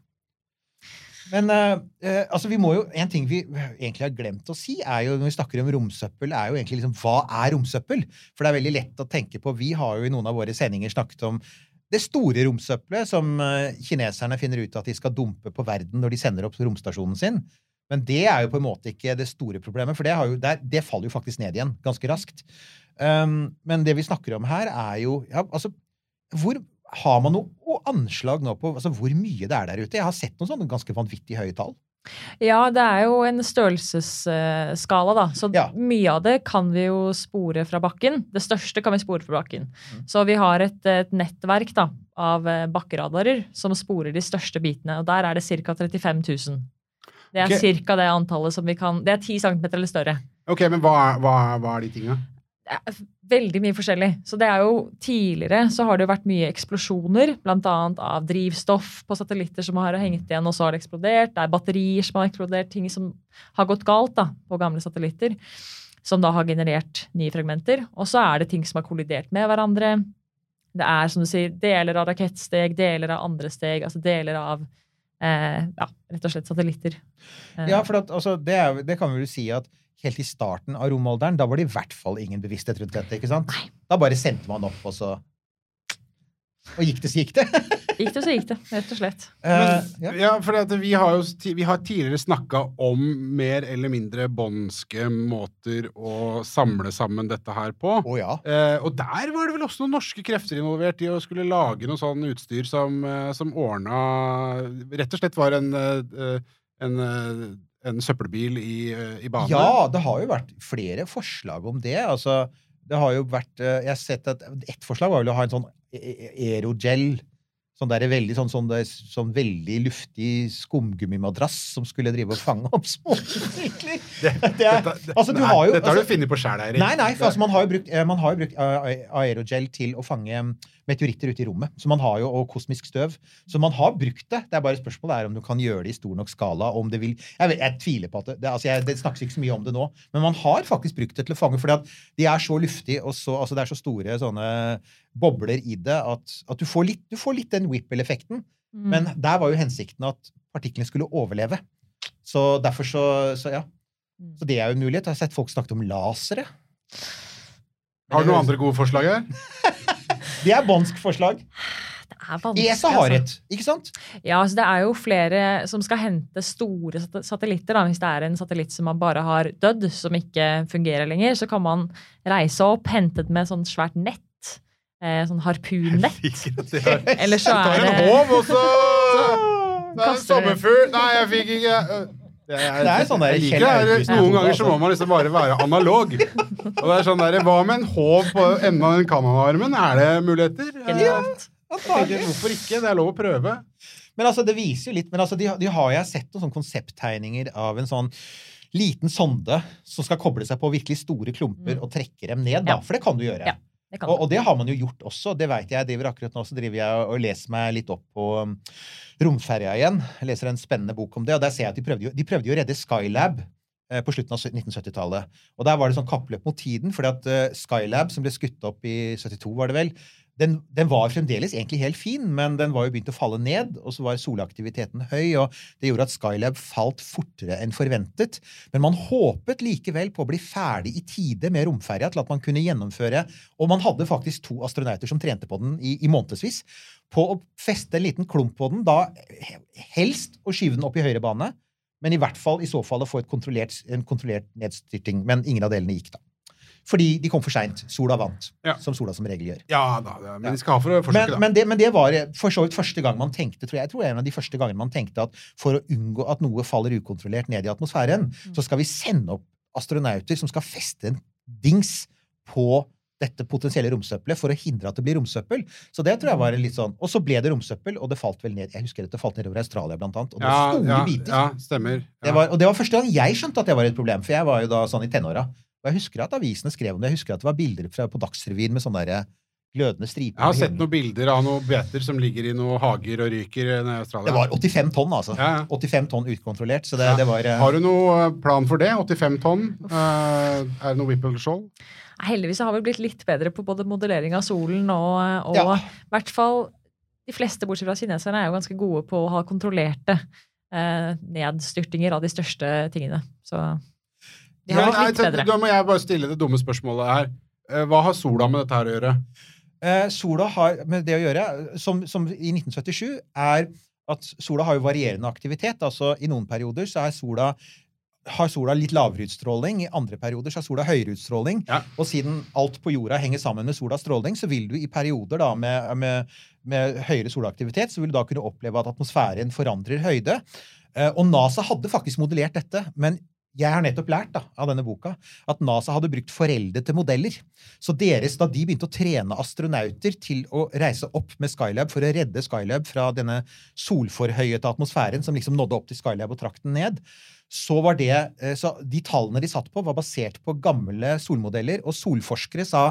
Men eh, eh, altså vi må jo, en ting vi egentlig har glemt å si, er jo når vi snakker om romsøppel, er jo egentlig liksom hva er romsøppel? For det er veldig lett å tenke på Vi har jo i noen av våre sendinger snakket om det store romsøppelet som eh, kineserne finner ut at de skal dumpe på verden når de sender opp romstasjonen sin. Men det er jo på en måte ikke det store problemet, for det, jo, det, det faller jo faktisk ned igjen ganske raskt. Um, men det vi snakker om her, er jo ja, altså, hvor, Har man noe anslag nå på altså, hvor mye det er der ute? Jeg har sett noen sånne ganske vanvittig høye tall. Ja, det er jo en størrelsesskala, da. Så Ja. mye av det kan vi jo spore fra bakken. Det største kan vi spore fra bakken. Mm. Så vi har et, et nettverk da, av eh, bakkeradarer som sporer de største bitene. Og der er det ca. 35 000. Det er okay. ca. det antallet som vi kan Det er 10 cm eller større. Ok, men hva, er- hva, er- hva er de tinga? Veldig mye forskjellig. Så det er jo Tidligere så har det jo vært mye eksplosjoner, bl.a. av drivstoff på satellitter som har hengt igjen, og så har det eksplodert. Det er batterier som har eksplodert, ting som har gått galt da, på gamle satellitter. Som da har generert nye fragmenter. Og så er det ting som har kollidert med hverandre. Det er som du sier, deler av rakettsteg, deler av andre steg, altså deler av eh, ja, rett og slett satellitter. Ja, for at, altså, det, er, det kan vi vel si at helt i starten av romalderen, da var det i hvert fall ingen bevissthet rundt dette. ikke sant? Da bare sendte man opp, og så Og gikk det, så gikk det. Gikk det, så gikk det, rett og slett. Uh, ja. ja, for at vi har jo vi har tidligere snakka om mer eller mindre båndske måter å samle sammen dette her på. Oh, ja. uh, og der var det vel også noen norske krefter involvert i å skulle lage noe sånn utstyr som, uh, som ordna Rett og slett var en, en, en søppelbil i, eh, i bane. Ja, det har jo vært flere forslag om det. Altså, det har jo vært eh, Jeg har sett at ett forslag var vel å ha en sånn e- e- aerogel. Sånn, der, veldig, sånn, sånn, sånn veldig luftig skumgummimadrass som skulle drive og fange opp er- Dette, altså, dette har altså- du funnet på sjæl, Eirik. Nei, nei, for altså, man har jo brukt, eh, har jo brukt aerogel til å fange meteoritter ute i rommet. Så man har jo, og kosmisk støv. Så man har brukt det. Det er bare spørsmålet er om du kan gjøre det i stor nok skala. Om det vil, jeg, vet, jeg tviler på at det, det, altså jeg, det snakkes ikke så mye om det nå, men man har faktisk brukt det til å fange. fordi at de er så luftige, og så, altså det er så store sånne bobler i det at, at du, får litt, du får litt den Whipple-effekten. Mm. Men der var jo hensikten at partiklene skulle overleve. Så derfor så, så ja. Mm. Så det er jo en mulighet. Jeg har sett folk snakke om lasere. Har du noen andre gode forslag her? Det er båndsk forslag. Det er ESA har altså. et, ikke sant? Ja, altså det er jo flere som skal hente store satellitter. Da. Hvis det er en satellitt som man bare har dødd, som ikke fungerer lenger, så kan man reise opp, hente den med sånn svært nett. Eh, sånn harpunnett. Eller så Du tar er en det håv, og så Det er en sommerfugl Nei, jeg fikk ikke det er, Det er sånn der jeg liker det. Noen ganger så må man liksom bare være analog. Og det er sånn der, Hva med en håv på enden av den Canada-armen? Er det muligheter? Tenker, Hvorfor ikke? Det er lov å prøve. Men altså, det viser jo litt Men altså, de, de har jeg sett noen sånne konsepttegninger av en sånn liten sonde som skal koble seg på virkelig store klumper Mm. og trekke dem ned, da. Ja. For det kan du gjøre. Ja, Det Og, og det har man jo gjort også. Det vet jeg. Jeg driver akkurat nå så driver jeg og leser meg litt opp på um, romferja igjen. Jeg leser en spennende bok om det, og der ser jeg at de prøvde jo, de prøvde jo å redde Skylab eh, på slutten av 1970-tallet. Og der var det sånn kappløp mot tiden, fordi at eh, Skylab, som ble skutt opp i 72, var det vel, den, den var fremdeles egentlig helt fin, men den var jo begynt å falle ned, og så var solaktiviteten høy, og det gjorde at Skylab falt fortere enn forventet. Men man håpet likevel på å bli ferdig i tide med romferja til at man kunne gjennomføre Og man hadde faktisk to astronauter som trente på den i, i månedsvis. På å feste en liten klump på den, da helst å skyve den opp i høyre bane, men i hvert fall i så fall å få kontrollert, en kontrollert nedstyrting. Men ingen av delene gikk, da. Fordi de kom for seint. Sola vant, Ja. som sola som regel gjør. Ja da, det, men de skal ha for å Men, da. men, det, men det var for så vidt første gang man tenkte tror jeg, jeg tror en av de første gangene man tenkte at for å unngå at noe faller ukontrollert ned i atmosfæren, så skal vi sende opp astronauter som skal feste en dings på dette potensielle romsøppelet for å hindre at det blir romsøppel. Så det tror jeg var litt sånn Og så ble det romsøppel, og det falt vel ned Jeg husker at det falt ned over Australia, blant annet. Og det var ja, store ja, biter. ja, stemmer. Ja. Det var, og det var første gang jeg skjønte at det var et problem, for jeg var jo da sånn i tenåra. Og jeg husker at avisene skrev om det. Jeg husker at det var bilder fra, på Dagsrevyen med sånne der glødende striper. Jeg har sett noen bilder av noen beter som ligger i noen hager og ryker i Australia. Det var 85 tonn, altså. Ja, ja. 85 tonn utkontrollert, så det, Ja. det var uh... Har du noen plan for det? 85 tonn? Uh, er det noe Whipple-skjold? Heldigvis har vi blitt litt bedre på både modellering av solen og, og Ja. i hvert fall de fleste, bortsett fra kineserne, er jo ganske gode på å ha kontrollerte eh, nedstyrtinger av de største tingene. Så de har nei, litt bedre. Da må jeg bare stille det dumme spørsmålet her. Eh, Hva har sola med dette her å gjøre? Eh, sola har med det å gjøre, som, som i 1977, er at sola har jo varierende aktivitet. Altså i noen perioder så er sola har sola litt lavere utstråling, i andre perioder så har sola høyere utstråling. Ja. Og siden alt på jorda henger sammen med solas stråling, så vil du i perioder da med, med, med høyere solaktivitet så vil du da kunne oppleve at atmosfæren forandrer høyde. Eh, Og NASA hadde faktisk modellert dette, men jeg har nettopp lært da, av denne boka at NASA hadde brukt foreldede modeller. Så deres, da de begynte å trene astronauter til å reise opp med Skylab for å redde Skylab fra denne solforhøyete atmosfæren som liksom nådde opp til Skylab og trakk den ned, så var det eh, Så de tallene de satt på, var basert på gamle solmodeller, og solforskere sa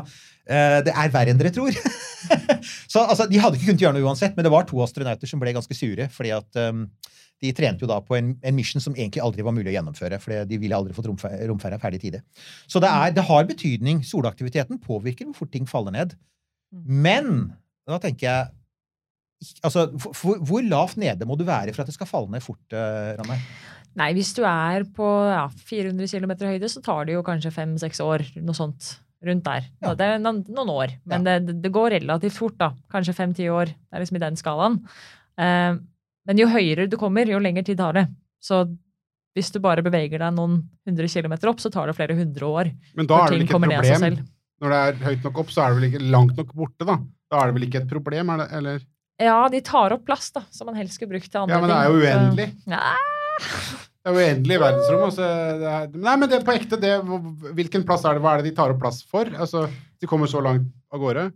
eh, det er verre enn dere tror. så altså, de hadde ikke kunnet gjøre noe uansett, men det var to astronauter som ble ganske sure, fordi at um, de trente jo da på en, en mission som egentlig aldri var mulig å gjennomføre. for de ville aldri fått romfer romferja ferdig i tide. Så det, er, det har betydning. Solaktiviteten påvirker hvor fort ting faller ned. Men da tenker jeg Altså, hvor, hvor lavt nede må du være for at det skal falle ned fort, uh, Ranveig? Nei, hvis du er på ja, 400 km høyde, så tar det jo kanskje fem-seks år. Noe sånt rundt der. Ja. Det er noen, år. Men det, det går relativt fort, da. Kanskje fem-ti år. Det er liksom i den skalaen. Eh, men jo høyere du kommer, jo lengre tid tar det. Så hvis du bare beveger deg noen hundre kilometer opp, så tar det flere hundre år. Men da er det vel ikke et problem. Når det er høyt nok opp, så er det vel ikke langt nok borte, da. Da er det vel ikke et problem, er det? Eller? Ja, de tar opp plass, da, som man helst skulle brukt til andre ting. Ja, men det er jo uendelig. Ja, Det er uendelig i verdensrommet. Altså, er, nei, men det på ekte, det, hvilken plass er det? Hva er det de tar opp plass for? Altså, de kommer så langt av gårde.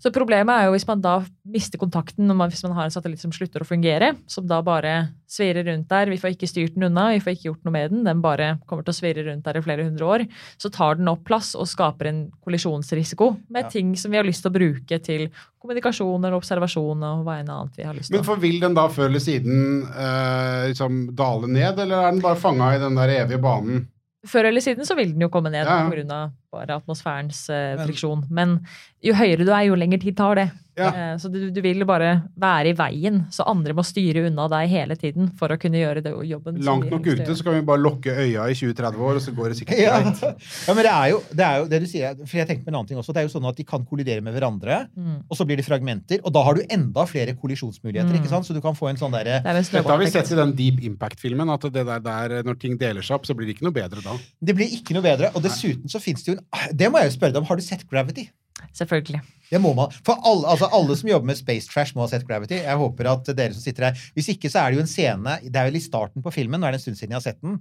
Så problemet er jo hvis man da mister kontakten, når man, hvis man har en satellitt som slutter å fungere, som da bare svirrer rundt der. Vi får ikke styrt den unna, vi får ikke gjort noe med den. Den bare kommer til å svirre rundt der i flere hundre år. Så tar den opp plass og skaper en kollisjonsrisiko med Ja. ting som vi har lyst til å bruke til kommunikasjon eller observasjon og hva enn annet vi har lyst til. Men for vil den da før eller siden eh, liksom dale ned, eller er den bare fanga i den der evige banen? Før eller siden så vil den jo komme ned Ja, ja. Bare atmosfærens eh, friksjon. Men jo høyere du er, jo lengre tid tar det. Ja. Eh, så du, du vil bare være i veien, så andre må styre unna deg hele tiden for å kunne gjøre det, jobben. Langt nok ute, så kan vi bare lukke øya i 20-30 år, og så går det sikkert Ja. greit. ja, men det er, jo, det er jo det du sier. For jeg tenkte på en annen ting også. Det er jo sånn at de kan kollidere med hverandre, Mm. og så blir de fragmenter. Og da har du enda flere kollisjonsmuligheter. Mm. ikke sant? Så du kan få en sånn derre Det er Dette har vi sett i den Deep Impact-filmen, at det der, der når ting deler seg opp, så blir det ikke noe bedre da. Det blir ikke noe bedre. Og dessuten så fins det jo en Det må jeg jo spørre deg om. Har du sett Gravity? Selvfølgelig. Det må man. For alle, altså alle som jobber med Space Trash, må ha sett Gravity. Jeg håper at dere som sitter her Hvis ikke, så er det jo en scene Det er vel i starten på filmen, nå er det en stund siden jeg har sett den,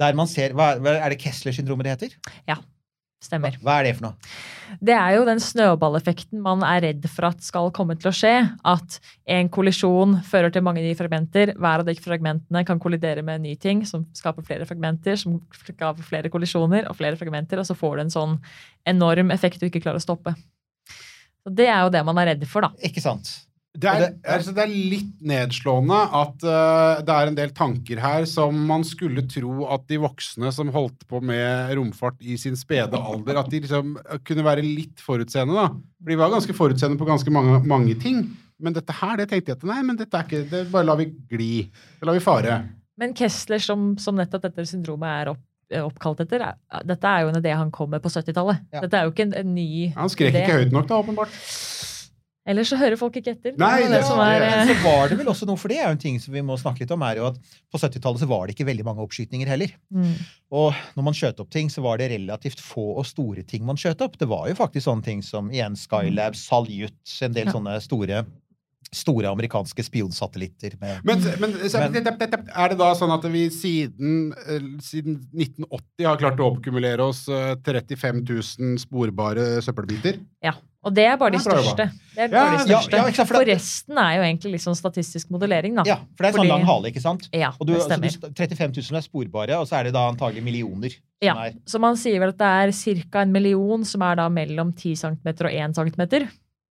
der man ser hva, Er det Kessler-syndromet det heter? Stemmer. Hva er det for noe? Det er jo den snøballeffekten man er redd for at skal komme til å skje. At en kollisjon fører til mange nye fragmenter. Hver av de fragmentene kan kollidere med en ny ting, som skaper flere fragmenter, som skaper flere kollisjoner og flere fragmenter, og så får du en sånn enorm effekt du ikke klarer å stoppe. Så Det er jo det man er redd for, da. Ikke sant? Det er, det- altså, det er litt nedslående at uh, det er en del tanker her som man skulle tro at de voksne som holdt på med romfart i sin spede alder, at de liksom kunne være litt forutseende, da. For de var ganske forutseende på ganske mange, mange ting. Men dette her, det tenkte jeg at nei, men dette er ikke Det bare lar vi gli. Det lar vi fare. Men Kessler, som, som nettopp dette syndromet er opp, oppkalt etter, er, dette er jo en idé han kom med på 70-tallet. Ja. Dette er jo ikke en, en ny Han skrek idé. ikke høyt nok, da, åpenbart. Ellers så hører folk ikke etter. Nei, det- som er, det- eh, Så var det vel også noe, for det er jo en ting som vi må snakke litt om, er jo at på 70-tallet så var det ikke veldig mange oppskytninger heller. mm. Og når man skjøt opp ting, så var det relativt få og store ting man skjøt opp. Det var jo faktisk sånne ting som igjen Skylab, Salyut, en del Ja. sånne store, store amerikanske spionsatellitter med Men, men, Men- er det da sånn at vi siden, eh, siden 1980 har klart å oppkumulere oss eh, 35 000 sporbare søppelbiter? Ja. Og det er bare de Det største. Det er Ja, bare de største. ja, ja, sant, for for resten er jo egentlig litt sånn statistisk modellering, da. Ja, for det er sånn Fordi- lang hale, ikke sant? Ja, Og du, det altså, stemmer. du, 35 000 er sporbare, og så er det da antagelig millioner. som Ja, er- Så man sier vel at det er ca. en million som er da mellom 10 cm og 1 cm.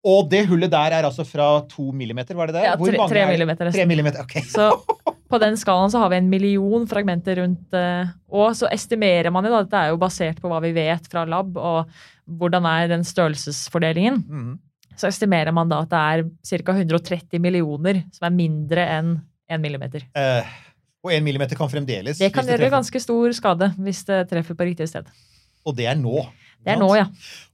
Og det hullet der er altså fra 2 millimeter, var det det? Ja, Hvor tre- mange tre er det? millimeter, millimeter, ok. Så på den skalaen så har vi en million fragmenter rundt eh, Og så estimerer man jo da, dette er jo basert på hva vi vet fra lab, og hvordan er den størrelsesfordelingen. mm. Så estimerer man da at det er ca. 130 millioner som er mindre enn 1 millimeter. Eh, og 1 millimeter kan fremdeles Det kan det gjøre ganske stor skade hvis det treffer på riktig sted. Og det er nå. Det er nå, ja.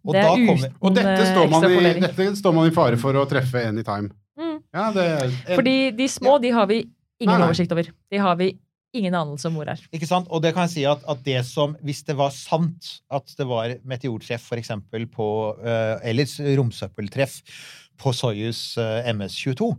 Og det er kommer- uten Og dette eh, står, man i, dette står man i fare for å treffe anytime. Mm. Ja, det er Fordi de små, de har vi ingen Nei, nei. oversikt over. De har vi ingen anelse om hvor er. Ikke sant? Og det kan jeg si at, at det som, hvis det var sant at det var meteortreff eksempel på, uh, eller romsøppeltreff på Soyuz uh, MS-22,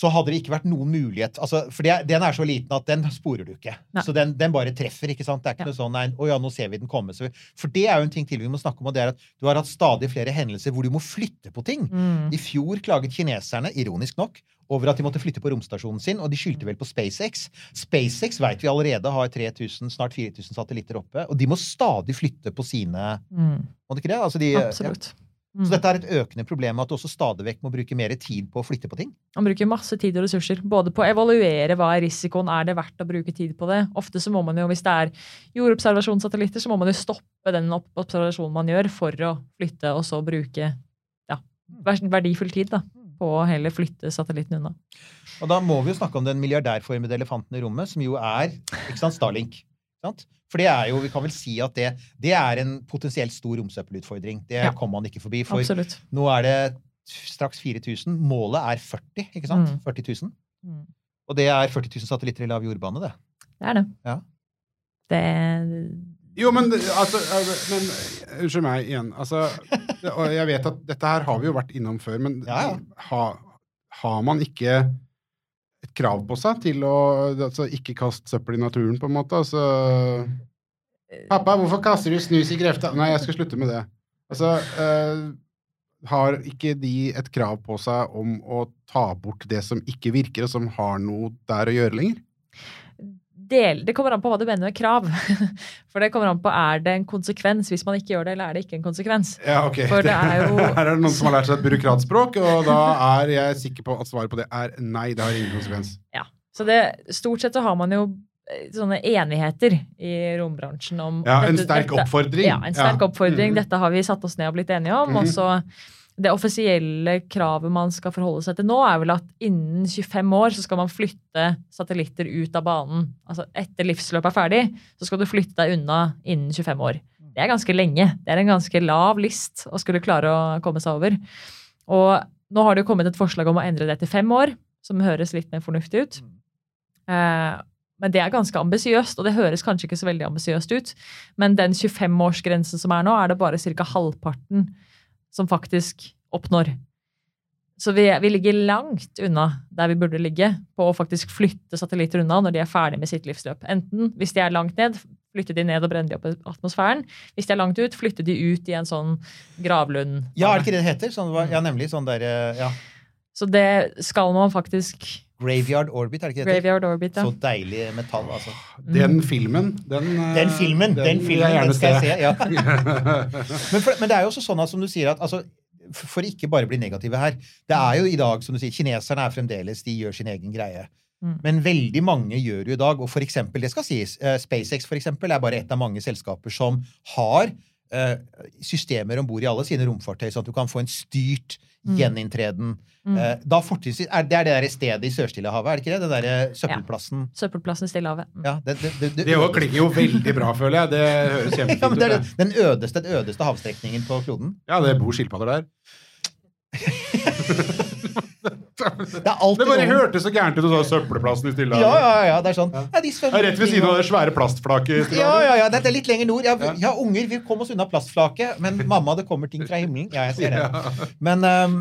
så hadde det ikke vært noen mulighet altså, For det, den er så liten at den sporer du ikke. Nei. Så den, den bare treffer. ikke sant? Det er ikke Ja. noe sånn nei, 'Å ja, nå ser vi den komme'. Så vi, for det er jo en ting til vi må snakke om, og det er at du har hatt stadig flere hendelser hvor du må flytte på ting. Mm. I fjor klaget kineserne, ironisk nok, over at de måtte flytte på romstasjonen sin, og de skyldte vel på SpaceX. SpaceX vet vi allerede har 3000, snart 4000 satellitter oppe, og de må stadig flytte på sine Mm. Må de ikke det? Altså de, ja. Absolutt. Så Mm. dette er et økende problem, at du også stadig vekk må bruke mer tid på å flytte på ting. Man bruker masse tid og ressurser, både på å evaluere hva er risikoen, er det verdt å bruke tid på det. Ofte så må man jo, hvis det er jordobservasjonssatellitter, så må man jo stoppe den observasjonen man gjør, for å flytte, og så bruke ja, verdifull tid da, på å heller flytte satellitten unna. Og da må vi jo snakke om den milliardærformede elefanten i rommet, som jo er ikke sant, Starlink. Sant? For det er jo, vi kan vel si at det, det er en potensielt stor romsøppelutfordring. Det Ja. kommer man ikke forbi. For Absolutt. nå er det straks 4000. Målet er 40, ikke sant? Mm. 40 000. Mm. Og det er 40 000 satellitter i lav jordbane, det. Det er det. Ja. Det Jo, men altså øh, men, Unnskyld meg igjen. Altså, det, og jeg vet at dette her har vi jo vært innom før, men Ja, ja. ha, har man ikke et krav på seg til å altså, ikke kaste søppel i naturen, på en måte? Altså Pappa, hvorfor kaster du snus i grefta? Nei, jeg skal slutte med det. Altså uh, Har ikke de et krav på seg om å ta bort det som ikke virker, og som har noe der å gjøre lenger? Del, det kommer an på hva du mener med krav. For det kommer an på er det en konsekvens hvis man ikke gjør det, eller er det ikke en konsekvens. Ja, ok. For det er jo- Her er det noen som har lært seg et byråkratspråk, og da er jeg sikker på at svaret på det er nei, det har ingen konsekvens. Ja, Så det, stort sett så har man jo eh, sånne enigheter i rombransjen om Ja, en dette- sterk dette- oppfordring. Ja, en sterk Ja. oppfordring. Mhm. Dette har vi satt oss ned og blitt enige om. Mhm. Og så det offisielle kravet man skal forholde seg til nå, er vel at innen 25 år så skal man flytte satellitter ut av banen. Altså etter livsløpet er ferdig, så skal du flytte deg unna innen 25 år. Det er ganske lenge. Det er en ganske lav list å skulle klare å komme seg over. Og nå har det jo kommet et forslag om å endre det til fem år, som høres litt mer fornuftig ut. Eh, men det er ganske ambisiøst, og det høres kanskje ikke så veldig ambisiøst ut. Men den 25-årsgrensen som er nå, er det bare ca. halvparten som faktisk oppnår. Så vi, vi ligger langt unna der vi burde ligge på å faktisk flytte satellitter unna når de er ferdig med sitt livsløp. Enten hvis de er langt ned, flytte de ned og brenne de opp i atmosfæren. Hvis de er langt ut, flytte de ut i en sånn gravlund. Ja, er det ikke det det heter? Sånn, ja, nemlig. Sånn der, eh, ja. Så det skal man faktisk Graveyard Orbit, er det ikke det? Graveyard orbit, ja. Så deilig metall, altså. Den filmen, den eh, Den filmen, den, den filmen, jeg den skal jeg se. Ja. Men, for, men det er jo også sånn at, som du sier, at altså, for ikke bare bli negative her Det er jo i dag, som du sier, kineserne er fremdeles De gjør sin egen greie. Mm. Men veldig mange gjør jo i dag, og for eksempel, det skal sies, eh, SpaceX for eksempel, er bare et av mange selskaper som har eh, systemer om bord i alle sine romfartøy, sånn at du kan få en styrt Mm. gjeninntreden. Mm. Eh, da fortrinnsvis er Det er det der stedet i Sør-Stillehavet, er det ikke det? Den derre søppelplassen. Søppelplassen i Stillehavet. Mm. Ja, det, det, det, det, Det klinger jo veldig bra, føler jeg. Det høres kjempefint ut. det- den ødeste, den ødeste havstrekningen på kloden. Ja, det bor skilpadder der. Det er Det bare hørtes så gærent ut, du sa søppelplassen i Ja, Stillehavet. ja, ja, det er sånn. Ja, de Det er rett ved siden av det svære plastflaket i Ja, Stillehavet. ja, ja, det er litt lenger nord. Ja, Ja. ja, unger, vi kom oss unna plastflaket. Men mamma, det kommer ting fra himmelen. Ja, jeg ser det. Ja. Men, um,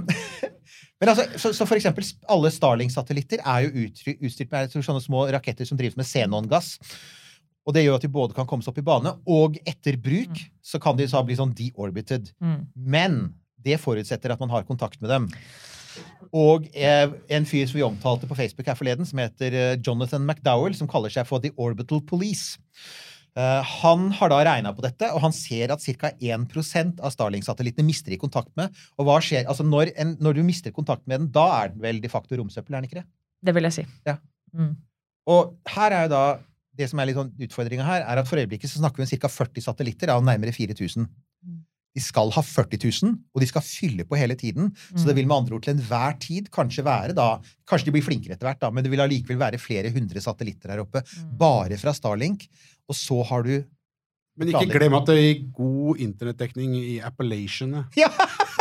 men altså, så, så for eksempel, alle Starling-satellitter er jo utstyrt med sånne små raketter som drives med xenongass. Og det gjør at de både kan komme seg opp i bane, og etter bruk så kan de så bli sånn deorbited. Mm. Men det forutsetter at man har kontakt med dem. Og eh, en fyr som vi omtalte på Facebook her forleden, som heter eh, Jonathan McDowell, som kaller seg for The Orbital Police. Eh, han har da regna på dette, og han ser at ca. 1% av Starling-satellittene mister i kontakt med. Og hva skjer? Altså når, en, når du mister kontakt med den, da er den vel de facto romsøppel, er den ikke det? Det vil jeg si. Ja. Mm. Og her er jo da det som er litt sånn utfordringa her, er at for øyeblikket så snakker vi om ca. 40 satellitter av nærmere 4000. Mm. De skal ha 40 000, og de skal fylle på hele tiden. Så det vil med andre ord til enhver tid kanskje være da Kanskje de blir flinkere etter hvert, da, men det vil allikevel være flere hundre satellitter her oppe Mm. bare fra Starlink. Og så har du Men ikke glem at det gir god internettdekning i Appalachiene. Ja!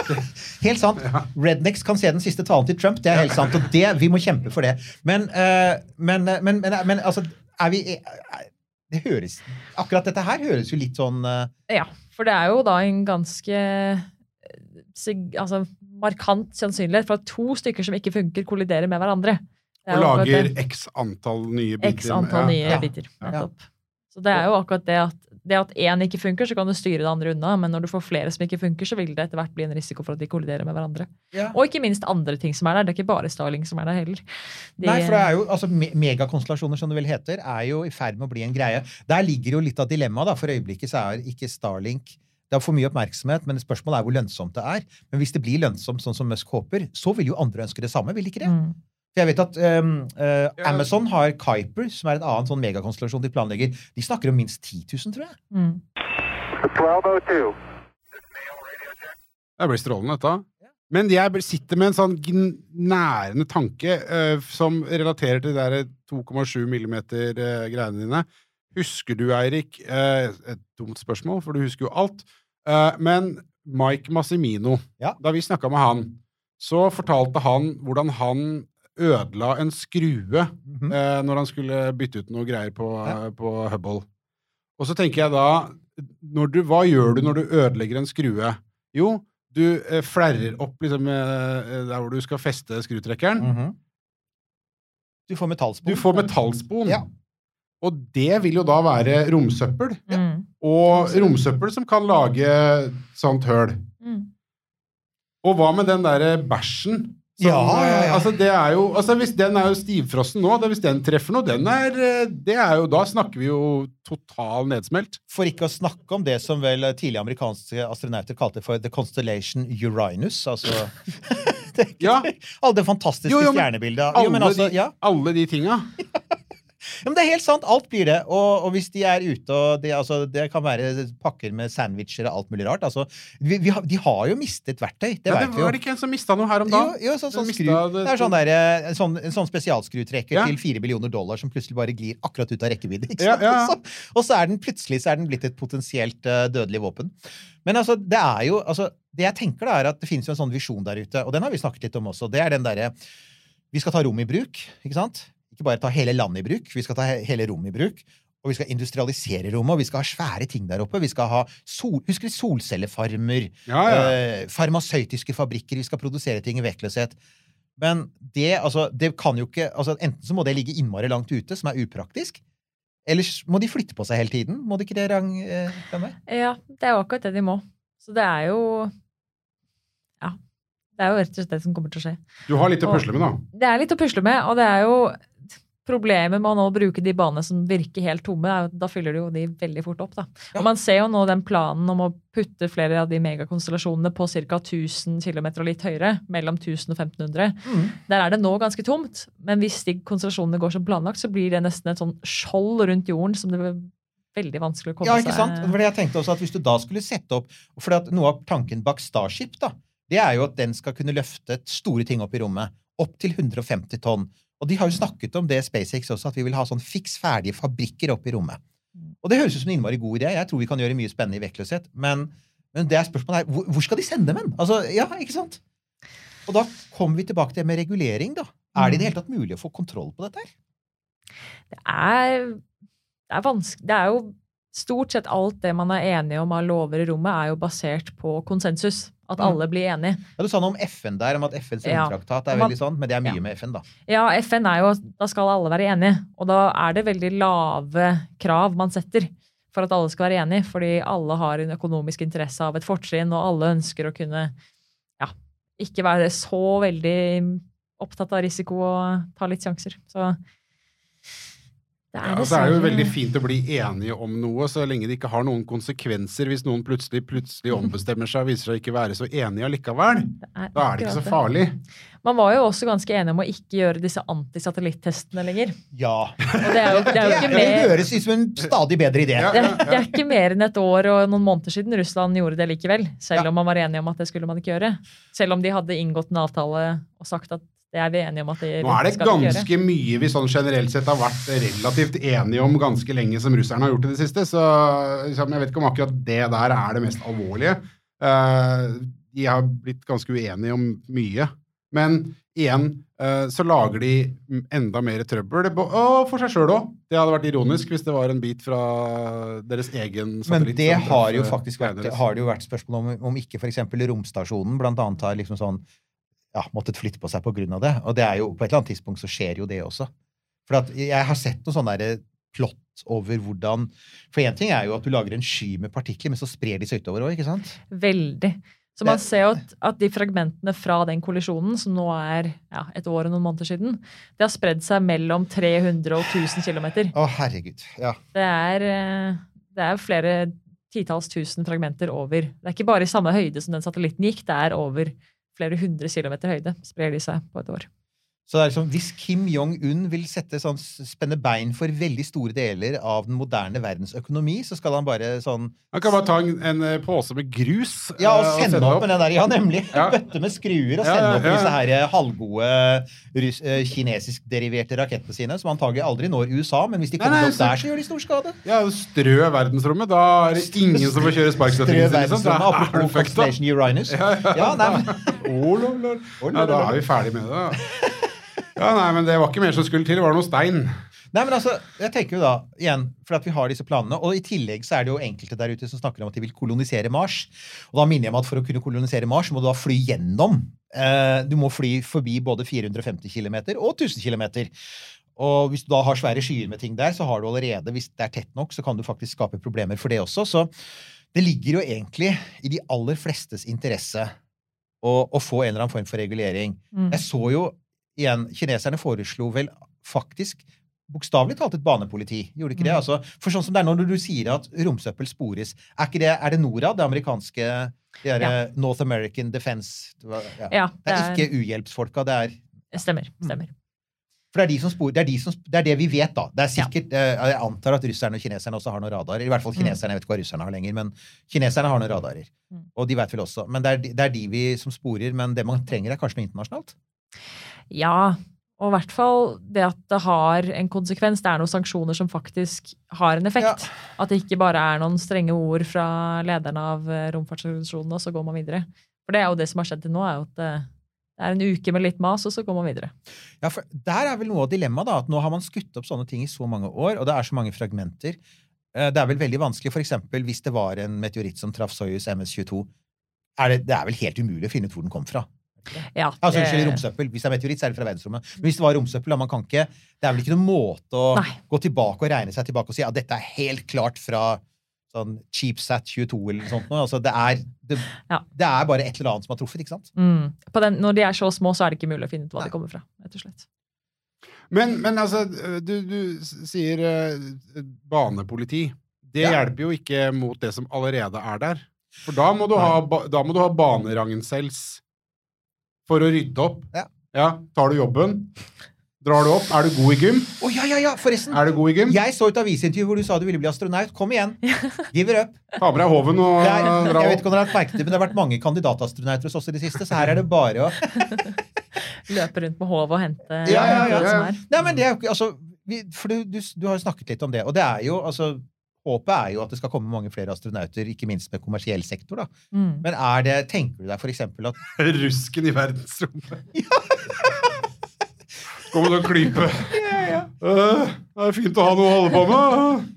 Helt sant. Rednecks kan se den siste talen til Trump. Det er helt sant, og det, vi må kjempe for det. Men, eh, men, eh, men, men, men altså, er vi er, Det høres Akkurat dette her høres jo litt sånn uh... Ja, for det er jo da en ganske eh, altså, markant sannsynlighet for at to stykker som ikke funker, kolliderer med hverandre. Er Og lager x antall nye biter. X antall nye Ja. biter. Ja. Ja. Så det er jo akkurat det at det at én ikke funker, så kan du styre det andre unna. Men når du får flere som ikke funker, så vil det etter hvert bli en risiko for at de kolliderer med hverandre. Ja. Og ikke minst andre ting som er der. Det er ikke bare Starling som er der heller. De, Nei, for det er jo, altså me- Megakonstellasjoner, som det vel heter, er jo i ferd med å bli en greie. Der ligger jo litt av dilemmaet. da. For øyeblikket så er ikke Starlink Det har for mye oppmerksomhet, men spørsmålet er hvor lønnsomt det er. Men hvis det blir lønnsomt sånn som Musk håper, så vil jo andre ønske det samme, vil de ikke det? Mm. For jeg vet at um, uh, Amazon har Kuiper, som er en annen sånn megakonstellasjon de planlegger. De snakker om minst 10 000, tror jeg. Mm. 1202. Det blir strålende, dette. Men jeg sitter med en sånn gnærende nærende tanke uh, som relaterer til de der 2,7 millimeter-greiene dine. Husker du, Eirik uh, Et dumt spørsmål, for du husker jo alt. Eh, men Mike Massimino, Ja. da vi snakka med han, så fortalte han hvordan han ødela en skrue Mhm. eh, når han skulle bytte ut noe greier på, Ja. på Hubble. Og så tenker jeg da når du, Hva gjør du når du ødelegger en skrue? Jo, du eh, flerrer opp liksom, eh, der hvor du skal feste skrutrekkeren. Mhm. Du får metallspon. Du får metallspon. Ja. Og det vil jo da være romsøppel. Mm. Og romsøppel som kan lage sånt høl. Mm. Og hva med den derre bæsjen? Som, Ja, ja, ja. Altså, det er jo, altså, hvis den er jo stivfrossen nå, da, hvis den treffer noe, den er, eh, det er jo, da snakker vi jo total nedsmelt. For ikke å snakke om det som vel tidligere amerikanske astronauter kalte for The Constellation Uranus. Altså det, Ja. Alle det fantastiske Jo, jo, men stjernebildet. Alle, altså, de, ja. alle de tinga. Ja, men det er helt sant. Alt blir det. Og, og hvis de er ute og det, altså, det kan være pakker med sandwicher og alt mulig rart. Altså, vi, vi har, de har jo mistet verktøy. Det Ja, vet det vi jo. var det ikke en som mista noe her om dagen? jo sånn, sånn skru. det er sånn, der, eh, en sånn, en sånn spesialskrutrekker Ja. til fire millioner dollar som plutselig bare glir akkurat ut av rekkevidde. Ja. Og, så, og så er den plutselig så er den blitt et potensielt uh, dødelig våpen. Men altså, det er jo altså, Det jeg tenker, da, er at det finnes jo en sånn visjon der ute, og den har vi snakket litt om også. Det er den derre Vi skal ta rom i bruk, ikke sant? Ikke bare ta hele landet i bruk, vi skal ta hele rommet i bruk. Og vi skal industrialisere rommet, og vi skal ha svære ting der oppe. Vi skal ha sol, Husker du solcellefarmer? Ja, ja. Eh, farmasøytiske fabrikker. Vi skal produsere ting i vektløshet. Men det, altså, det kan jo ikke altså, Enten så må det ligge innmari langt ute, som er upraktisk. Eller må de flytte på seg hele tiden. Må de ikke det, Rang? Eh, Ja, det er jo akkurat det de må. Så det er jo Ja. Det er jo rett og slett det som kommer til å skje. Du har litt å pusle med, da. Det er litt å pusle med, og det er jo Problemet med å nå bruke de banene som virker helt tomme, er at da fyller du jo de veldig fort opp. da. Og Man ser jo nå den planen om å putte flere av de megakonstellasjonene på ca. 1000 km og litt høyere, mellom 1000 og 1500. Mm. Der er det nå ganske tomt, men hvis de konstellasjonene går som planlagt, så blir det nesten et sånn skjold rundt jorden som det blir veldig vanskelig å komme seg Ja, ikke seg sant? For jeg tenkte også at Hvis du da skulle sette opp For noe av tanken bak Starship da, det er jo at den skal kunne løfte store ting opp i rommet. Opp til 150 tonn. Og de har jo snakket om det SpaceX også, at vi vil ha sånn fiks ferdige fabrikker oppe i rommet. Og det høres ut som en innmari god idé. Jeg tror vi kan gjøre mye spennende i vektløshet. Men, men det er spørsmålet er, hvor, hvor skal de sende dem hen? Altså, ja, ikke sant? Og da kommer vi tilbake til det med regulering, da. Er det i det hele tatt mulig å få kontroll på dette her? det er, det er vanskelig Det er jo stort sett alt det man er enige om av lover i rommet, er jo basert på konsensus. At alle blir enige. Ja, Du sa noe om FN der, om at FNs Ja. er veldig sånn, men det er mye Ja. med FN, da. Ja, FN er jo Da skal alle være enige. Og da er det veldig lave krav man setter for at alle skal være enige. Fordi alle har en økonomisk interesse av et fortrinn, og alle ønsker å kunne ja, ikke være så veldig opptatt av risiko og ta litt sjanser. Så det Ja, er og så er jo veldig fint å bli enige om noe, så lenge det ikke har noen konsekvenser. Hvis noen plutselig, plutselig ombestemmer seg og viser seg ikke være så enige allikevel, er da er det ikke så farlig. Man var jo også ganske enige om å ikke gjøre disse antisatellittestene lenger. Ja. Og det er jo, det er jo ikke det høres ut som en stadig bedre idé. Det, det er ikke mer enn et år og noen måneder siden Russland gjorde det likevel. Selv om man var enig om at det skulle man ikke gjøre. Selv om de hadde inngått en avtale og sagt at Det er vi enige om at de Nå er det ganske mye vi sånn generelt sett har vært relativt enige om ganske lenge som russerne har gjort i det siste, så liksom, jeg vet ikke om akkurat det der er det mest alvorlige. Eh, de har blitt ganske uenige om mye. Men igjen eh, så lager de enda mer trøbbel og for seg sjøl òg. Det hadde vært ironisk hvis det var en bit fra deres egen Men det har jo faktisk vært, har det jo vært spørsmål om, om ikke f.eks. romstasjonen blant annet har liksom sånn ja, måttet flytte på seg på grunn av det. Og det er jo, på et eller annet tidspunkt så skjer jo det også. For at jeg har sett noe sånn derre plott over hvordan For én ting er jo at du lager en sky med partikler, men så sprer de seg utover òg, ikke sant? Veldig. Så man ser jo at, at de fragmentene fra den kollisjonen, som nå er ja, et år og noen måneder siden, det har spredd seg mellom 300 og 1000 km. Å, herregud. Ja. Det er, eh, det er flere titalls tusen fragmenter over. Det er ikke bare i samme høyde som den satellitten gikk, det er over flere hundre kilometer høyde, sprer de seg på et år. Så det er liksom, Hvis Kim Jong-un vil sette sånn, spenne bein for veldig store deler av den moderne verdens økonomi, så skal han bare sånn Han kan bare ta en, en eh, pose med grus Ja, og eh, sende opp med den der, ja, nemlig. Ja. Bøtte med skruer og Ja, sende ja, opp disse her eh, halvgode russ, kinesiskderiverte rakettene sine, som antagelig aldri når USA, men hvis de Nei, kommer nei, opp der, så gjør de stor skade. Ja, strø verdensrommet. Da er det ingen som får kjøre Strø sparkstøttelinjen. Liksom. Verdensrommet, er apropos. Constellation Uranus. Ja, ja. Ja, nei, men, Å, lol, lol. Ja, lol, da er vi ferdig med det. da. Ja, nei, men det var ikke mer som skulle til. Det var noe stein. nei, men altså, jeg tenker jo da, igjen, for at vi har disse planene, og i tillegg så er det jo enkelte der ute som snakker om at de vil kolonisere Mars. Og da minner jeg meg at for å kunne kolonisere Mars, må du da fly gjennom. Eh, du må fly forbi både 450 km og 1000 km. Og hvis du da har svære skyer med ting der, så har du allerede, hvis det er tett nok, så kan du faktisk skape problemer for det også. Så det ligger jo egentlig i de aller flestes interesse å, å få en eller annen form for regulering. Mm. Jeg så jo igjen, kineserne foreslo vel faktisk bokstavelig talt et banepoliti. Gjorde ikke det? Mm. Altså, for sånn som det er når du sier at romsøppel spores, er, ikke det, er det NORAD, det amerikanske det er, Ja. eh, North American Defense ja. Ja, Det er ikke uhjelpsfolka, det er Stemmer. Mm. For det er de som spor, det er, de som, det er det vi vet, da. Det er sikkert, eh, Jeg antar at russerne og kineserne også har noen radarer. I hvert fall kineserne. Jeg vet ikke hva russerne har lenger, men kineserne har noen radarer. Mm. Og de vet vel også. Men det er, det er de vi som sporer. Men det man trenger, er kanskje noe internasjonalt? Ja, og i hvert fall det at det har en konsekvens. Det er noen sanksjoner som faktisk har en effekt. At det ikke bare er noen strenge ord fra lederne av romfartsorganisasjonen romfartsorganisasjonene, og så går man videre. For det er jo det som har skjedd til nå, er jo at eh, det er en uke med litt mas, og så går man videre. Ja, for Der er vel noe av dilemmaet, da. At nå har man skutt opp sånne ting i så mange år, og det er så mange fragmenter. Eh, Det er vel veldig vanskelig, for eksempel hvis det var en meteoritt som traff Soyuz MS-22. Er det, det er vel helt umulig å finne ut hvor den kom fra. Ja, Altså, unnskyld, romsøppel. Hvis det er meteoritt, så er det fra verdensrommet. Men hvis det var romsøppel, da, man kan ikke Det er vel ikke noen måte å Nei. gå tilbake og regne seg tilbake og si at dette er helt klart fra sånn CheapSat 22 eller noe sånt. Altså, det, er, det, Ja. det er bare et eller annet som har truffet, ikke sant? Mm. På den, når de er så små, så er det ikke mulig å finne ut hva Nei. de kommer fra. rett og slett. Men, men altså, du, du sier uh, banepoliti. Det Ja. hjelper jo ikke mot det som allerede er der. For da må du ha, da må du ha banerangen-cells for å rydde opp. Ja. Tar du jobben? Drar du opp? Er du god i gym? Å, ja, ja, ja, forresten! Er du god i gym? Jeg så et avisintervju hvor du sa du ville bli astronaut. Kom igjen! Give it up. Ta med deg hoven og dra er, dra jeg vet ikke om dere har merket det, men det har vært mange kandidatastronauter hos oss i det siste, så her er det bare å Løpe rundt med håv og hente Ja, ja, ja, ja. Nei, men det er jo ikke Altså, vi, for du, du, du har jo snakket litt om det, og det er jo altså Håpet er jo at det skal komme mange flere astronauter, ikke minst med kommersiell sektor. da. Mm. Men er det, tenker du deg for eksempel at Rusken i verdensrommet. Kommer til å klype. Det er fint å ha noe å holde på med.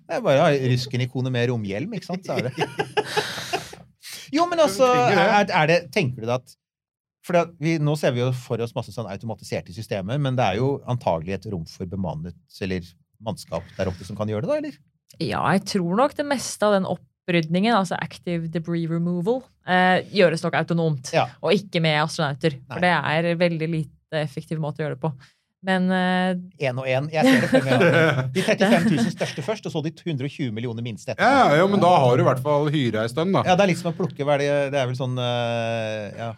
Det er bare å ha rusken-ikonet med romhjelm, ikke sant? Så er det. Jo, men altså, er, er det, tenker du deg at for det, vi, Nå ser vi jo for oss masse sånn automatiserte systemer, men det er jo antagelig et rom for bemannet eller mannskap der oppe som kan gjøre det, da? eller? Ja, jeg tror nok det meste av den opprydningen, altså active debris removal, eh, gjøres nok autonomt. Ja. Og ikke med astronauter. Nei. For det er en veldig lite effektiv måte å gjøre det på. Men Én uh... og én. Jeg ser det for meg. De 35 000 største først, og så de 120 millioner minste etter. Ja, ja, men da har du i hvert fall hyra ei stund, da. Ja, det er litt som å plukke hva er det, det er vel sånn eh, ja,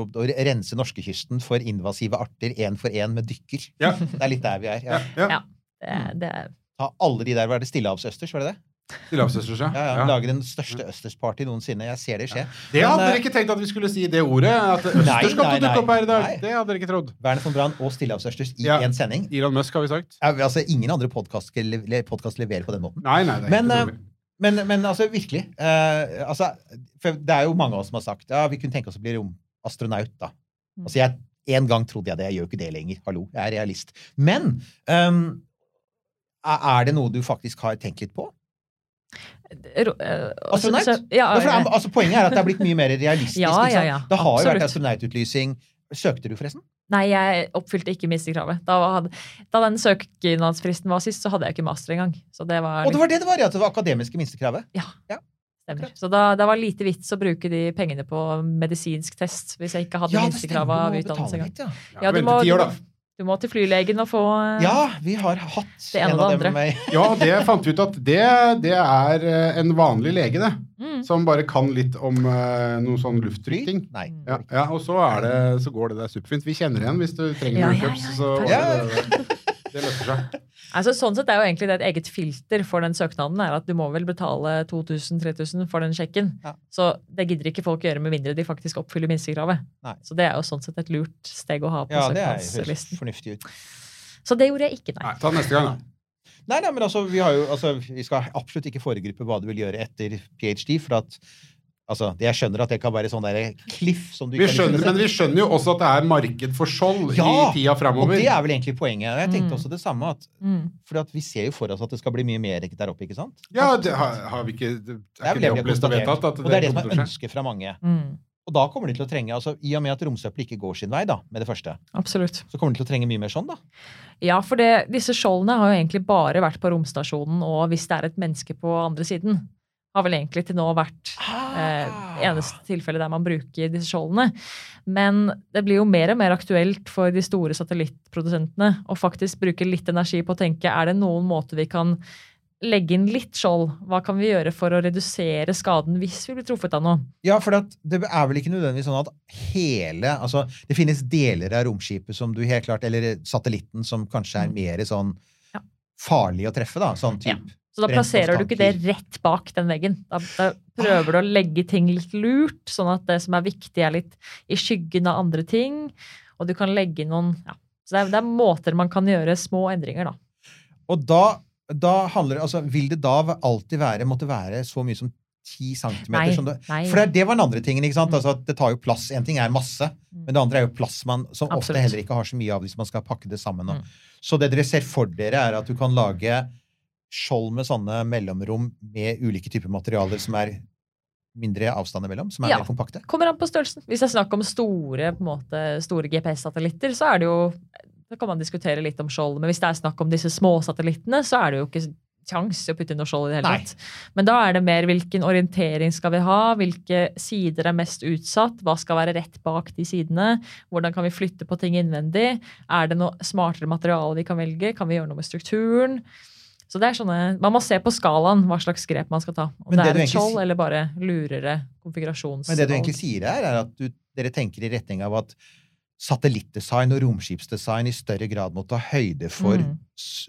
å, rense norskekysten for invasive arter én for én med dykker. Ja. Det er litt der vi er. Ja. Ja, ja. Ja. det, det er Ta alle de der, hva er det, stillehavsøsters, var det det? Stillehavsøsters, ja. Ja, ja, Ja. Lager den største østersparty noensinne. Jeg ser det skje. Det hadde eh, dere ikke tenkt at vi skulle si det ordet. At østers kom til å dukke opp her i dag. nei. Det hadde dere ikke trodd. Werner von Brann og Stillehavsøsters i Ja. sending. Elon Musk, har vi sagt. Ja, altså, ingen andre podkast leverer på den måten. Nei, nei, det er Men, helt eh. Men, men altså, virkelig. Eh, altså, for det er jo mange av oss som har sagt ja, vi kunne tenke oss å bli romastronaut. da. Mm. Altså, jeg, En gang trodde jeg det. Jeg gjør ikke det lenger. Hallo, jeg er realist. Men ehm, er det noe du faktisk har tenkt litt på? Ro- eh, altså, Astronaut? så- Ja, Ja, er, altså, poenget er at det er blitt mye mer realistisk. Ja, ja, ja. Det har jo vært astronaututlysning. astronaututlysing. Søkte du, forresten? Nei, jeg oppfylte ikke minstekravet. Da, hadde, da den søknadsfristen var sist, så hadde jeg ikke master engang. Så det var, Og det var det det var, ja! Det var akademiske minstekravet. Ja. stemmer. Så da, det var lite vits å bruke de pengene på medisinsk test hvis jeg ikke hadde Ja, det stemmer, av utdannelse engang. litt, ja. Ja, du må, år, da. Du må til flylegen og få eh, Ja, vi har hatt ene en og av det dem andre. med Ja, det fant vi ut at det, det er eh, en vanlig lege, det. mm. Som bare kan litt om uh, noe sånn lufttrykking. Nei. Ja, ja, og så, er det, så går det der superfint. Vi kjenner igjen hvis du trenger Ja, ja, ja, Så ja. Det, løser seg. Altså, sånn sett er jo egentlig det et eget filter for den søknaden. er at Du må vel betale 2000-3000 for den sjekken. Ja. Så det gidder ikke folk gjøre med mindre de faktisk oppfyller minstekravet. Så det er jo sånn sett et lurt steg å ha på Ja, er, søknadslisten. fornuftig ut. Så det gjorde jeg ikke, nei. Nei, ta det neste gang, da. Nei, nei, men altså, vi, har jo, altså, vi skal absolutt ikke foregripe hva du vil gjøre etter ph.d. For at altså, Jeg skjønner at det kan være sånn der cliff som du Vi ikke skjønner, men vi skjønner jo også at det er marked for skjold Ja, i tida Og framover. det er vel egentlig poenget. Og jeg tenkte Mm. også det samme. at Mm. for at Vi ser jo for oss at det skal bli mye mer der oppe. ikke sant? Ja, det har, har vi ikke det, Det Er vel ikke det det og vedtatt? At Og det er det som er ønsket fra mange. Mm. Og da kommer de til å trenge, altså I og med at romsøppel ikke går sin vei, da, med det første, Absolutt. så kommer de til å trenge mye mer sånn, da. Ja, for det, disse skjoldene har jo egentlig bare vært på romstasjonen, og hvis det er et menneske på andre siden, har vel egentlig til nå vært eh, eneste tilfelle der man bruker disse skjoldene. Men det blir jo mer og mer aktuelt for de store satellittprodusentene å faktisk bruke litt energi på å tenke er det noen måter vi kan legge inn litt skjold? Hva kan vi gjøre for å redusere skaden hvis vi blir truffet av noe? Ja, for det er vel ikke nødvendigvis sånn at hele Altså, det finnes deler av romskipet som du helt klart Eller satellitten som kanskje er Mm. mer sånn Ja. farlig å treffe, da. Sånn Ja. type. Så da plasserer du ikke det rett bak den veggen. Da, da prøver du å legge ting litt lurt, sånn at det som er viktig, er litt i skyggen av andre ting. Og du kan legge noen ja. Så det er, det er måter man kan gjøre små endringer, da. Og da, da handler det Altså, vil det da alltid være Måtte være så mye som 10 centimeter? Nei, som det, nei. for det, det var den andre tingen. ikke sant? Mm. Altså Det tar jo plass. En ting er masse, Mm. men det andre er jo plass man som ofte heller ikke har så mye av hvis man skal pakke det sammen. Mm. Så det dere ser for dere, er at du kan lage skjold med sånne mellomrom med ulike typer materialer som er mindre avstand imellom, som er Ja. mer kompakte? Kommer an på størrelsen. Hvis det er snakk om store, store GPS-satellitter, så er det jo Da kan man diskutere litt om skjold. Men hvis det er snakk om disse små satellittene, så er det jo ikke kjangs å putte inn noe skjold i det hele tatt. Men da er det mer hvilken orientering skal vi ha, hvilke sider er mest utsatt, hva skal være rett bak de sidene, hvordan kan vi flytte på ting innvendig, er det noe smartere materiale vi kan velge, kan vi gjøre noe med strukturen? Så det er sånne, Man må se på skalaen hva slags grep man skal ta. Om det, det er et skjold eller bare lurere konfigurasjons... Men det du egentlig sier her, er at du, dere tenker i retning av at satellittdesign og romskipsdesign i større grad må ta høyde for Mm.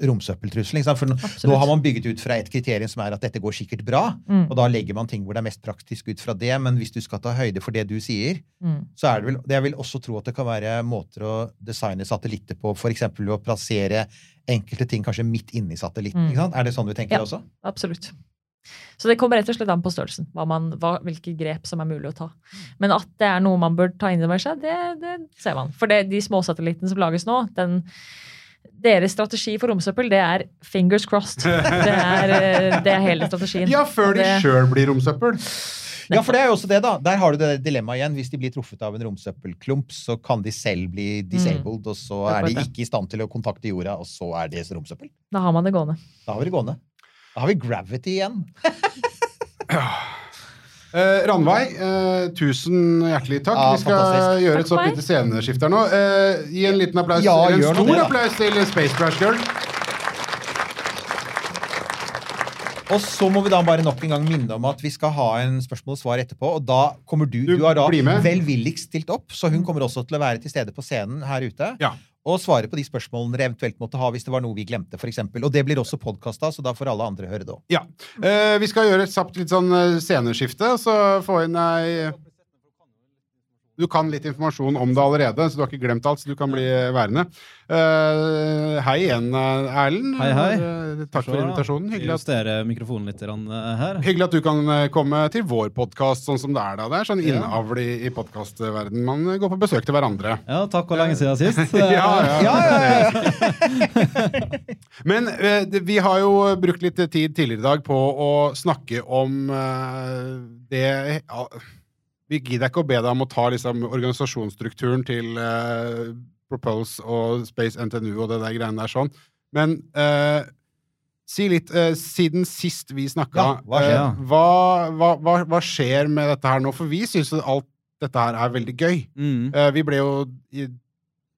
romsøppeltrusselen. For Absolutt. nå har man bygget ut fra et kriterium som er at dette går sikkert bra, Mm. og da legger man ting hvor det er mest praktisk ut fra det, men hvis du skal ta høyde for det du sier, Mm. så er det vel Jeg vil også tro at det kan være måter å designe satellitter på, f.eks. ved å plassere enkelte ting kanskje midt inni satellitten. Mm. Er det sånn du tenker Ja. også? Absolutt. Så det kommer rett og slett an på størrelsen, hva man, hva, hvilke grep som er mulig å ta. Men at det er noe man bør ta inn over seg, det, det ser man. For det, de småsatellittene som lages nå, den, deres strategi for romsøppel, det er fingers crossed. Det er, eh, det er hele strategien. Ja, før de Det- sjøl blir romsøppel. Ja, for det er jo også det, da. Der har du det dilemmaet igjen. Hvis de blir truffet av en romsøppelklump, så kan de selv bli disabled, og så er de ikke i stand til å kontakte jorda, og så er det romsøppel. Da har man det gående. Da har vi det gående. Da har vi gravity igjen. Eh, Ranveig, eh, tusen hjertelig takk. Ja, Vi skal fantastisk. gjøre et sånt lite sceneskifte her nå. Eh, gi en liten applaus, Ja, en stor det, applaus til Space Crash Girl. Og så må vi da bare nok en gang minne om at vi skal ha en spørsmål og svar etterpå. Og da kommer du Du Du, har da velvilligst stilt opp, så hun kommer også til å være til stede på scenen her ute. Ja. Og svare på de spørsmålene dere eventuelt måtte ha hvis det var noe vi glemte, f.eks. Og det blir også podkasta, så da får alle andre høre det òg. Ja. Eh, vi skal gjøre et kjapt litt sånn eh, sceneskifte, så få inn ei Du kan litt informasjon om det allerede, så du har ikke glemt alt, så du kan bli værende. Uh, hei igjen, eh, Erlend. Hei, hei. Uh, Takk for invitasjonen. Hyggelig at, mikrofonen litt her. hyggelig at du kan komme til vår podkast sånn som det er da. Det er sånn innavl i, i podkastverden. Man går på besøk til hverandre. Ja, takk og lenge siden sist. ja, ja. Ja, Men uh, vi har jo brukt litt tid tidligere i dag på å snakke om det Vi gidder ikke å be deg om å ta liksom, organisasjonsstrukturen til uh, Propulse og Space NTNU og det der greiene der sånn. Men uh, si litt uh, Siden sist vi snakka, Ja, hva skjer? eh, hva, hva, hva, hva skjer med dette her nå? For vi syns alt dette her er veldig gøy. Mm. Eh, vi ble jo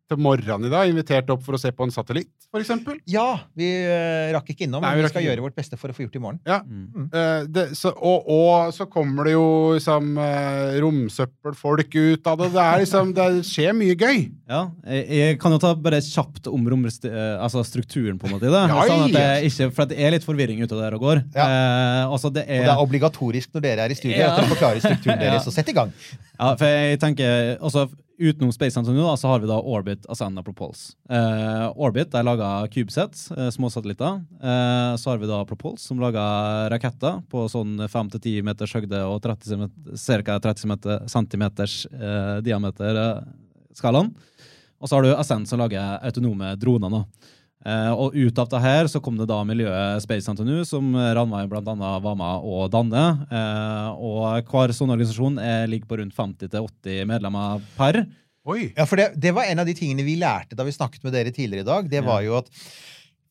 til morgenen i dag invitert opp for å se på en satellitt, for eksempel. ja, vi uh, rakk ikke innom, Nei, men vi vi skal gjøre vårt beste for å få gjort det i morgen. Ja. Mm. Uh, det, så, og, og så kommer det jo liksom uh, romsøppelfolk ut av det. Det, er liksom, det skjer mye gøy. Ja, jeg, jeg kan jo ta bare kjapt om romst- eh, altså strukturen på en måte i det. Ja, sånn at det ikke, for det er litt forvirring ute der og går. Ja. Eh, altså det Og er, det er obligatorisk når dere er i studio, Ja. at dere forklarer strukturen Ja. deres. Så sett i gang. ja, for jeg tenker, altså Utenom Space Antonio da, så har vi da Orbit, Ascend og Propulse. Eh, Orbit er laga CubeSats, eh, små satellitter. Eh, så har vi da Propulse, som lager raketter på sånn 5-10 meters høgde og ca. 30 cm eh, diameter eh, skalaen. Og så har du Ascend, som lager autonome droner. nå. Eh, og ut av det her så kom det da miljøet Space NTNU, som Ranveig annet var med å danne. Eh, og hver sånn organisasjon er, ligger på rundt 50-80 medlemmer per. Oi! Ja, for det, det var en av de tingene vi lærte da vi snakket med dere tidligere i dag. Det var jo at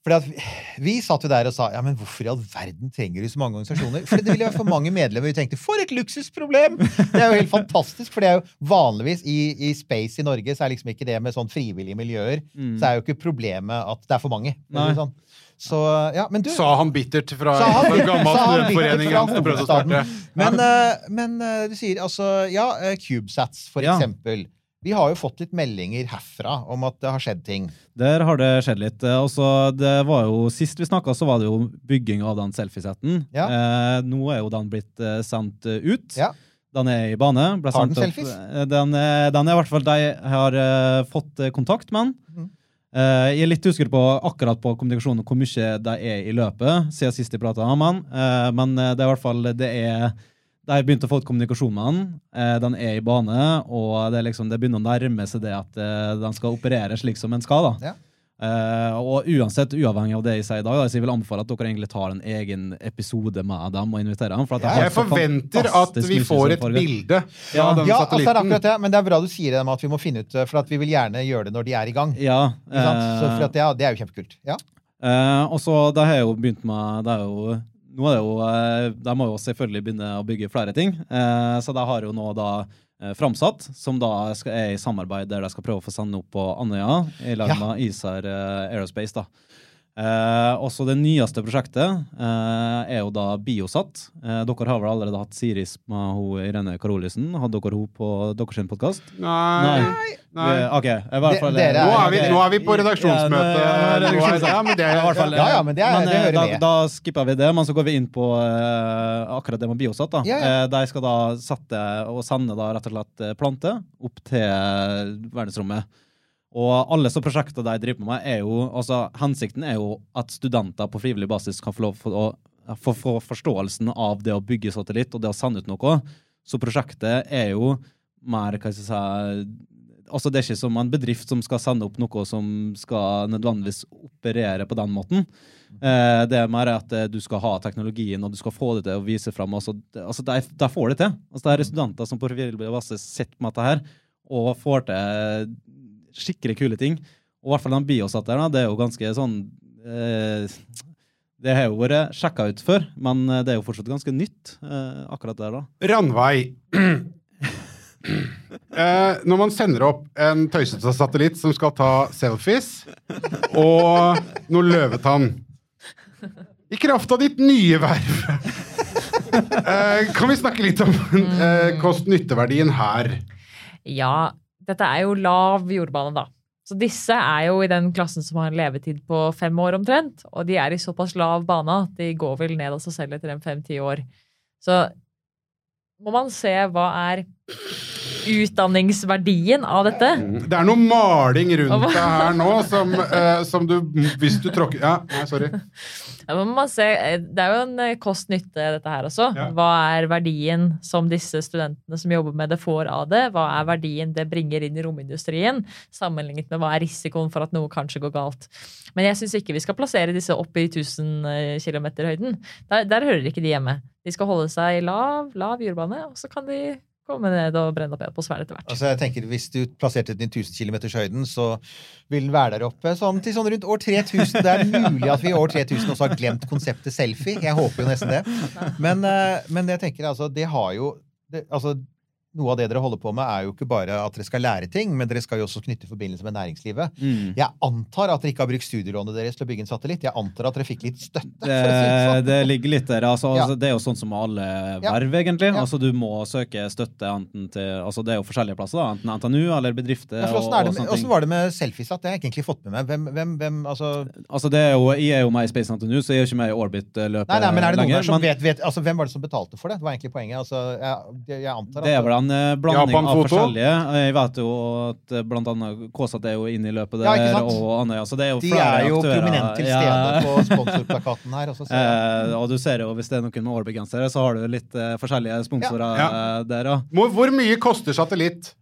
fordi at vi, vi satt jo der og sa ja, men hvorfor i all verden trenger du så mange organisasjoner? For det ville være for mange medlemmer. Vi tenkte for et luksusproblem! Det er jo helt fantastisk, for det er jo vanligvis i, i Space i Norge så er liksom ikke det med sånn frivillige miljøer. Mm. Så er jo ikke problemet at det er for mange. Sånn. Så ja, men du Sa han bittert fra en gammel studentforening han prøvde å starte. Men, eh, men eh, du sier altså Ja, eh, CubeSats, for Ja. eksempel. Vi har jo fått litt meldinger herfra om at det har skjedd ting. Der har det skjedd litt. Eh, Også, det var jo, Sist vi snakka, så var det jo bygging av den selfiesetten. Ja. Eh, nå er jo den blitt eh, sendt eh, ut. Ja. Den er i bane. Har den selfies? eh, Den, er- den er i hvert fall De har eh, fått kontakt med. Eh, jeg er litt usikker på akkurat på kommunikasjonen hvor mye det er i løpet, siden sist jeg prata om den. Men det er i hvert fall det er De jeg begynte å få ut kommunikasjon med han, Eh, den er i bane, og det, er liksom, det begynner å nærme seg det at eh, den skal operere slik som en skal. da. Ja. Uh, og uansett, uavhengig av det jeg sier i dag, da, så jeg vil anbefale at dere egentlig tar en egen episode med dem og inviterer dem. For at Ja, Jeg forventer at vi får et foregår. bilde ja. av den Ja, altså det er akkurat det, men det er bra du sier det med at vi må finne ut For at vi vil gjerne gjøre det når de er i gang. Ja, uh. Så eh, for at det, er- det er jo kjempekult. Ja. Uh, og så det har jeg jo begynt med det er jo, Nå er det jo eh, De må jo selvfølgelig begynne å bygge flere ting. Eh, så de har jo nå da eh, framsatt, som da er i samarbeid der de skal prøve å få sende opp på Andøya i lag Ja. Isar Aerospace. da. Eh, også det nyeste prosjektet eh, er jo da Biosat. Eh, dere har vel allerede hatt Siris med hun Irene Karolisen. Hadde dere henne på deres podkast? Nei. Nei. OK. I hvert fall, dere Nå er- er, vi, nå er vi på redaksjonsmøte. Ja, er det. Ja, men det Ja, i hvert fall, Ja, ja, men er, Men, det eh, hører da, da skipper vi det, men så går vi inn på eh, akkurat det med Biosat. da. Ja, ja. Eh, de skal da sette og sende da rett og slett eh, planter opp til eh, verdensrommet. Og alle så prosjekter de driver med, er jo altså Hensikten er jo at studenter på frivillig basis kan få lov for å få, få forståelsen av det å bygge satellitt og det å sende ut noe. Så prosjektet er jo mer hva skal jeg si, Altså Det er ikke som en bedrift som skal sende opp noe som skal nødvendigvis operere på den måten. Eh, det er mer at eh, du skal ha teknologien, og du skal få det til å vise fram. Altså, altså de, der får det til. Altså Det er studenter som på frivillig basis sitter med dette her, og får til skikkelig kule ting. Og i hvert fall den biosatteren, det er jo ganske sånn eh, Det har jo vært sjekka ut før, men eh, det er jo fortsatt ganske nytt eh, akkurat der, da. Ranveig. Eh, når man sender opp en tøysete satellitt som skal ta selfies, og noe løvetann I kraft av ditt nye verv, eh, kan vi snakke litt om eh, kost-nytteverdien her? Ja, dette er jo lav jordbane, da. Så disse er jo i den klassen som har en levetid på fem år omtrent. Og de er i såpass lav bane at de går vel ned av seg selv etter en fem-ti år. Så må man se hva er utdanningsverdien av dette. Det er noe maling rundt det deg her nå som, eh, som du Hvis du tråkker Ja, nei, sorry. Ja, ser, eh, det er jo en eh, kost-nytte, dette her også. Ja. Hva er verdien som disse studentene som jobber med det, får av det? Hva er verdien det bringer inn i romindustrien, sammenlignet med hva er risikoen for at noe kanskje går galt? Men jeg syns ikke vi skal plassere disse opp i 1000 km-høyden. Der, der hører ikke de hjemme. De skal holde seg i lav, lav jordbane, og så kan de komme ned og brenne opp i atmosfæren etter hvert. Altså jeg tenker Hvis du plasserte den i 1000 km høyden, så vil den være der oppe sånn til sånn rundt år 3000. Det er mulig at vi i år 3000 også har glemt konseptet selfie. Jeg håper jo nesten det. Men, eh, men jeg tenker altså, det har jo det, altså, Noe av det dere holder på med, er jo ikke bare at dere skal lære ting, men dere skal jo også knytte forbindelse med næringslivet. Mm. Jeg antar at dere ikke har brukt studielånet deres til å bygge en satellitt. Jeg antar at dere fikk litt støtte. Det, si det sånn. det ligger litt der. Altså, Ja. altså, det er jo sånn som med alle Ja. egentlig. Ja. Altså, du må søke støtte enten til altså, Det er jo forskjellige plasser, da. enten NTNU eller bedrifter. Ja, Åssen var det med selfiesat? Det har jeg ikke egentlig fått med meg. Hvem, hvem, hvem altså Altså, det er jo, jeg er jo med i Space NTNU, så jeg er jo ikke med i Orbit-løpet Nei, nei, men er det noen lenger. som men vet, vet altså, Hvem var det som betalte for det? Det var egentlig poenget. Altså, jeg, jeg antar at det er vel en eh, blanding Japan av Foto. forskjellige. Jeg vet jo at bl.a. blant annet KSAT er jo inne i løpet Ja, ikke der, sant? og Andøya. Så det er jo De flere er jo aktører. prominent til stede Ja. på sponsorplakaten her. Også, så, Eh, og du ser jo, hvis det er noen med Orbit-gensere, så har du litt eh, forskjellige sponsorer Ja. eh, der, òg. Hvor, hvor mye koster satellitt?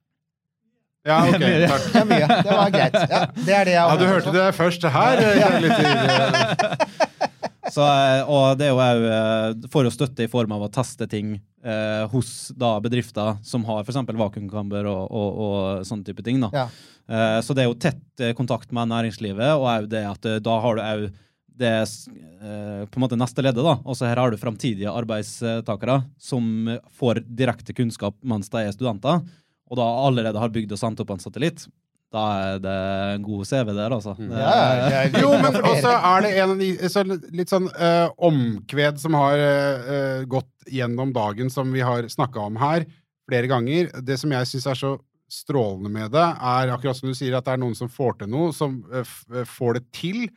Ja, ok. Takk. det er mye. Det var greit. Ja, det er det jeg Ja, du hørte det først her. ja litt. Så, eh, og det er jo òg eh, for å støtte i form av å teste ting eh, hos da bedrifter som har f.eks. vakuumkamber og, og, og sånne type ting. Ja. Eh, så det er jo tett eh, kontakt med næringslivet, og òg det at da har du òg det eh, på en måte neste leddet. da. Altså Her har du framtidige arbeidstakere som får direkte kunnskap mens de er studenter, og da allerede har bygd og sendt opp en satellitt. Da er det en god CV der, altså. Ja, det er- Jo, men også er det en av de så litt sånn uh, omkved som har uh, gått gjennom dagen, som vi har snakka om her flere ganger. Det som jeg syns er så strålende med det, er akkurat som du sier, at det er noen som får til noe, som uh, f får det til,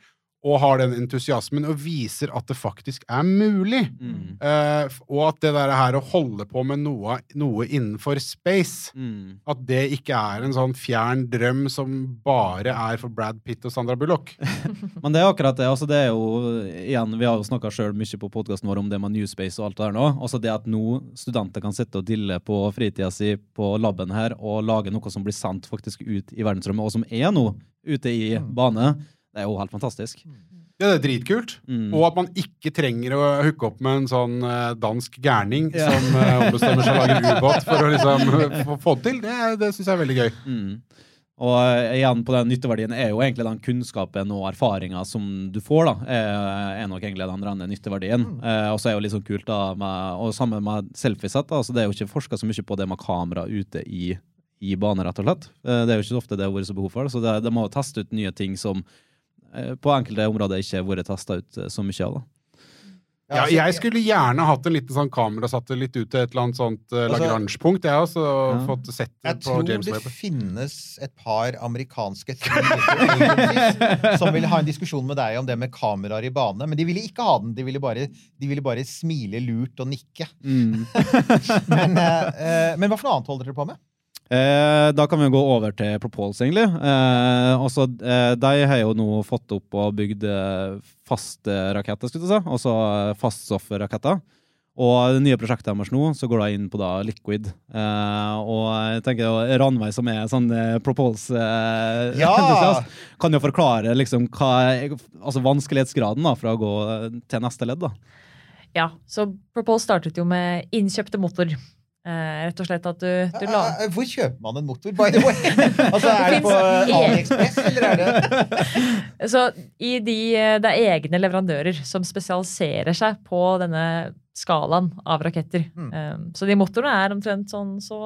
og har den entusiasmen, og viser at det faktisk er mulig. Mm. Uh, og at det der her å holde på med noe, noe innenfor space Mm. At det ikke er en sånn fjern drøm som bare er for Brad Pitt og Sandra Bullock. Men det er akkurat det. altså det er jo, igjen, Vi har jo snakka sjøl mye på podkasten vår om det med New Space og alt det der nå. Altså det at nå studenter kan sitte og dille på fritida si på laben her og lage noe som blir sendt faktisk ut i verdensrommet, og som er nå ute i bane, det er jo helt fantastisk. Ja, det er dritkult. Mm. Og at man ikke trenger å hooke opp med en sånn eh, dansk gærning Ja. som eh, ombestemmer seg å lage en ubåt for å liksom få, få det til. Det, det syns jeg er veldig gøy. Mm. Og eh, igjen på den nytteverdien er jo egentlig den kunnskapen og erfaringa som du får, da, er, nok egentlig den rene nytteverdien. Eh, og så er det jo litt sånn kult da, med, og sammen med selfiesett, altså det er jo ikke forska så mye på det med kamera ute i, i bane, rett og slett. Eh, det er jo ikke så ofte det har vært så behov for så det, det må jo teste ut nye ting som eh, på enkelte områder ikke vært testa ut eh, så mye av. da. Ja, jeg skulle gjerne hatt en liten sånn kamerasatellitt ut til et eller annet sånt uh, Altså- Lagrange-punkt, jeg også, og Ja. fått sett det Jeg på tror James det Webb. finnes et par amerikanske som vil ha en diskusjon med deg om det med kameraer i bane, men de ville ikke ha den. De ville bare, de ville bare smile lurt og nikke. Mm. Men, eh, eh, men hva for noe annet holder dere på med? Eh, da kan vi gå over til Propulse, egentlig. Eh, også, eh, de har jo nå fått opp og bygd eh, faste raketter, skulle du si. Altså eh, faststoffraketter. Og det nye prosjektet deres nå, så går de inn på da Liquid. Eh, og jeg tenker jo Ranveig, som er sånn eh, Propulse-entusiast, Ja! kan jo forklare liksom hva er, altså vanskelighetsgraden da, for å gå til neste ledd. da. Ja, så Propulse startet jo med innkjøpte motor. Eh, rett og slett at du, du la Eh, eh, Hvor kjøper man en motor, by the way? Altså, Er det på finnes AliExpress, eller er det Så i de, det er egne leverandører som spesialiserer seg på denne skalaen av raketter. Mm. Um, så de motorene er omtrent sånn så,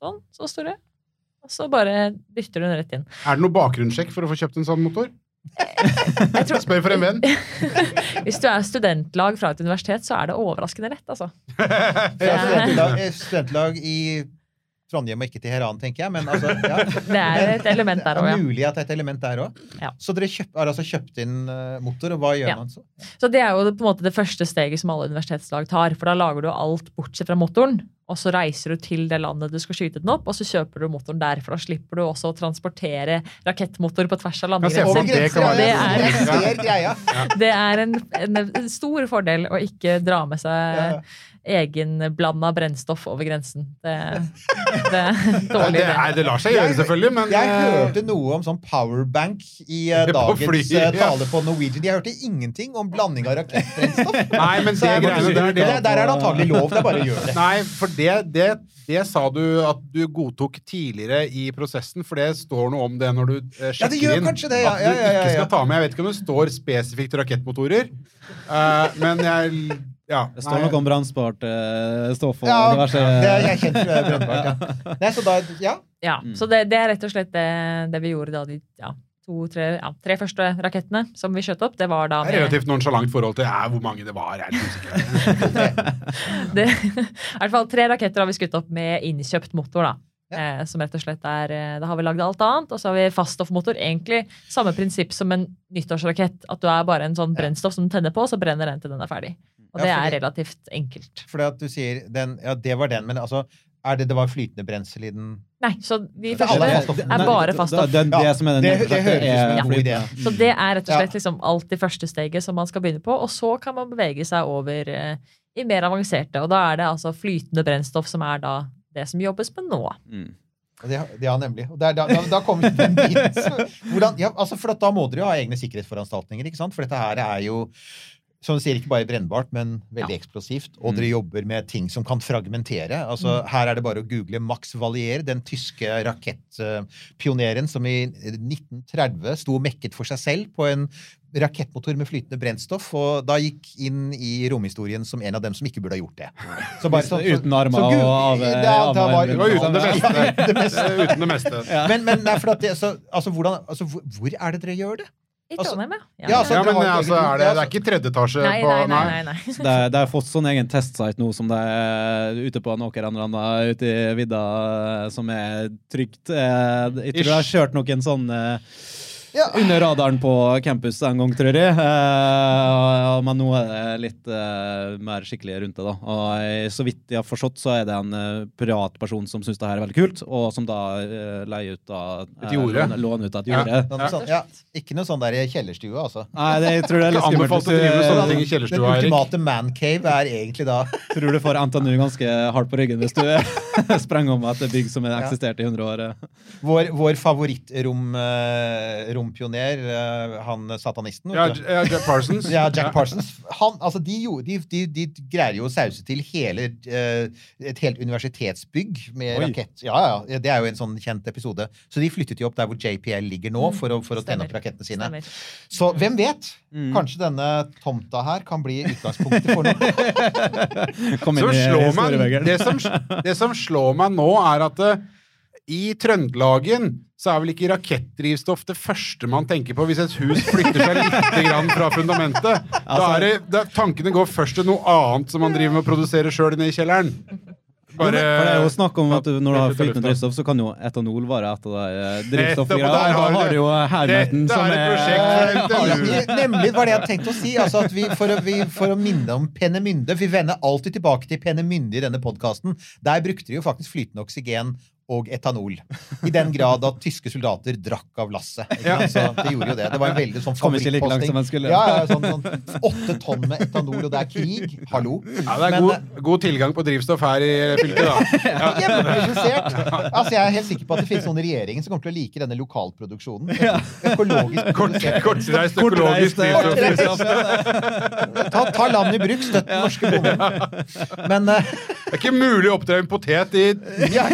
sånn, så store. Og så bare dytter du den rett inn. Er det noe bakgrunnssjekk for å få kjøpt en sånn motor? Jeg tror, Spør for en venn. hvis du er studentlag fra et universitet, så er det overraskende lett, altså. Ja, studentlag, studentlag i Trondheim og ikke Teheran, tenker jeg. Men altså, ja. Det er et element der Det òg, ja. mulig at det er et element der òg. Ja. Så dere kjøpt, har altså kjøpt inn eh, motor, og hva gjør Ja. man så? Så det er jo på en måte det første steget som alle universitetslag tar. For da lager du alt bortsett fra motoren. Og så reiser du til det landet du skal skyte den opp, og så kjøper du motoren der. For da slipper du også å transportere rakettmotor på tvers av landegrenser. det Det det er en, en stor fordel å ikke dra med seg Ja. Egenblanda brennstoff over grensen. Det, det en Det, dårlig er, det lar seg gjøre, selvfølgelig, men Jeg eh, hørte noe om sånn powerbank i eh, dagens fly, eh, ja. tale på Norwegian. Jeg hørte ingenting om blanding av rakettbrennstoff. Nei, men det er greiene der, der, der er det antagelig lov. Det er bare å gjøre det. Nei, for det, det, det sa du at du godtok tidligere i prosessen, for det står noe om det når du sjekker Ja, det gjør inn. det, ja. At du ikke skal ta med Jeg vet ikke om det står spesifikt rakettmotorer, eh, men jeg Ja. Det står nei, noe om brannspart uh, stoff og Ja, diverse det er jeg kjent for brennbart. Ja. Nei, så da, ja. Ja, Mm. så det, det er rett og slett det, det vi gjorde da de ja, to, tre, ja, tre første rakettene som vi skjøt opp. Det var da det er relativt nonsjalant forhold til ja, hvor mange det var. Jeg er usikker. det, I hvert fall tre raketter har vi skutt opp med innkjøpt motor, da. Eh, som rett og slett er eh, Da har vi lagd alt annet, og så har vi faststoffmotor. Egentlig samme prinsipp som en nyttårsrakett. At du er bare en sånn brennstoff som du tenner på, og så brenner den til den er ferdig. Og Ja, det er relativt enkelt. Fordi at du sier den, Ja, det var den, men altså er det, det var flytende brensel i den Nei, så de Det er alle første er bare faststoff. Det, det, det, Ja, som er det- det høres ut som en god idé. Så det er rett og slett liksom alt det første steget som man skal begynne på, og så kan man bevege seg over eh, i mer avanserte. Og da er det altså flytende brennstoff som er da det som jobbes med nå. Mm. Det, ja, nemlig. Og der, da, da, da kommer vi biten. Hvordan, ja, altså for da må dere jo ha egne sikkerhetsforanstaltninger, ikke sant? For dette her er jo som du sier, ikke bare brennbart, men veldig eksplosivt. Og dere jobber med ting som kan fragmentere. Altså, Her er det bare å google Max Valier, den tyske rakettpioneren som i 1930 sto og mekket for seg selv på en rakettmotor med flytende brennstoff, og da gikk inn i romhistorien som en av dem som ikke burde ha gjort det. Så bare så- så- Uten armer og av- det, det var, Det var uten det meste. Uten det meste. Men, men nei, for at det, så, altså, hvordan, altså, hvor, hvor er det dere gjør det? I Altså- Trondheim, ja. Ja, Ja, men altså, er det, det er ikke tredje etasje Nei, på nei, nei. nei, nei. Det, er- det har fått sånn egen testsite nå som det er ute på en åker eller annen ute i vidda, som er trygt. Eh, Jeg tror jeg har kjørt noen sånn eh, Ja. under radaren på campus en gang, tror jeg. Uh, Men nå er det litt uh, mer skikkelig rundt det, da. Og så vidt jeg har forstått, så er det en eh, privatperson som syns det her er veldig kult, og som da leier ut da Et jorde. låner- ut av et jorde. Noe sånt, ja. Ikke noe sånn der kjellerstue, altså. Nei, det, jeg tror det er litt skummelt. anbefalt å hvis du- sånne ting i Den kjellerstua, Erik. ultimate mancave er egentlig da Tror du får NTNU ganske hardt på ryggen hvis du sprenger om et bygg som har eksistert i 100 år. vår, vår favoritt-rompioner, han satanisten. Ja, ja, Jack Parsons. Ja, Jack Parsons. Han, altså, de, gjorde- de, de, de greier jo å sause til hele, eh, et helt universitetsbygg med Oi. rakett. Ja, ja, Det er jo en sånn kjent episode. Så de flyttet jo opp der hvor JPL ligger nå, for å, for å tenne opp rakettene sine. Stemmer. Så hvem vet? Mm. Kanskje denne tomta her kan bli utgangspunktet for noe. Kom inn i, i man, det, som, det som slår meg nå, er at eh, i Trøndelagen så er vel ikke rakettdrivstoff det første man tenker på hvis et hus flytter seg litt grann fra fundamentet. Da er det, da, tankene går først til noe annet som man driver med å produsere sjøl nede i kjelleren. For det er jo snakk om at du, når du har flytende drivstoff, så kan jo etanol være et av de eh, drivstoffgreiene. da har har du- jo Hermeten som er er. Ja, Nemlig var det jeg tenkte å si. Altså at vi, for, å, vi, for å minne om Pennemynde Vi vender alltid tilbake til Pennemynde i denne podkasten. Der brukte de jo faktisk flytende oksygen og etanol. I den grad at tyske soldater drakk av lasset. Det? Så gjorde jo det. Det var en veldig sånn favorittposting. Ja, ja, sånn, sånn Åtte tonn med etanol, og det er krig. Hallo. Ja, det er Men, god, god tilgang på drivstoff her i fylket, da. Ja. Altså, jeg er helt sikker på at det finnes noen i regjeringen som kommer til å like denne lokalproduksjonen. Økologisk Kort, produsert. kortreist økologisk eh, drivstoff. Ta, ta landet i bruk, støtt den norske bonden. Men uh, Det er ikke mulig å oppdra en potet i ja,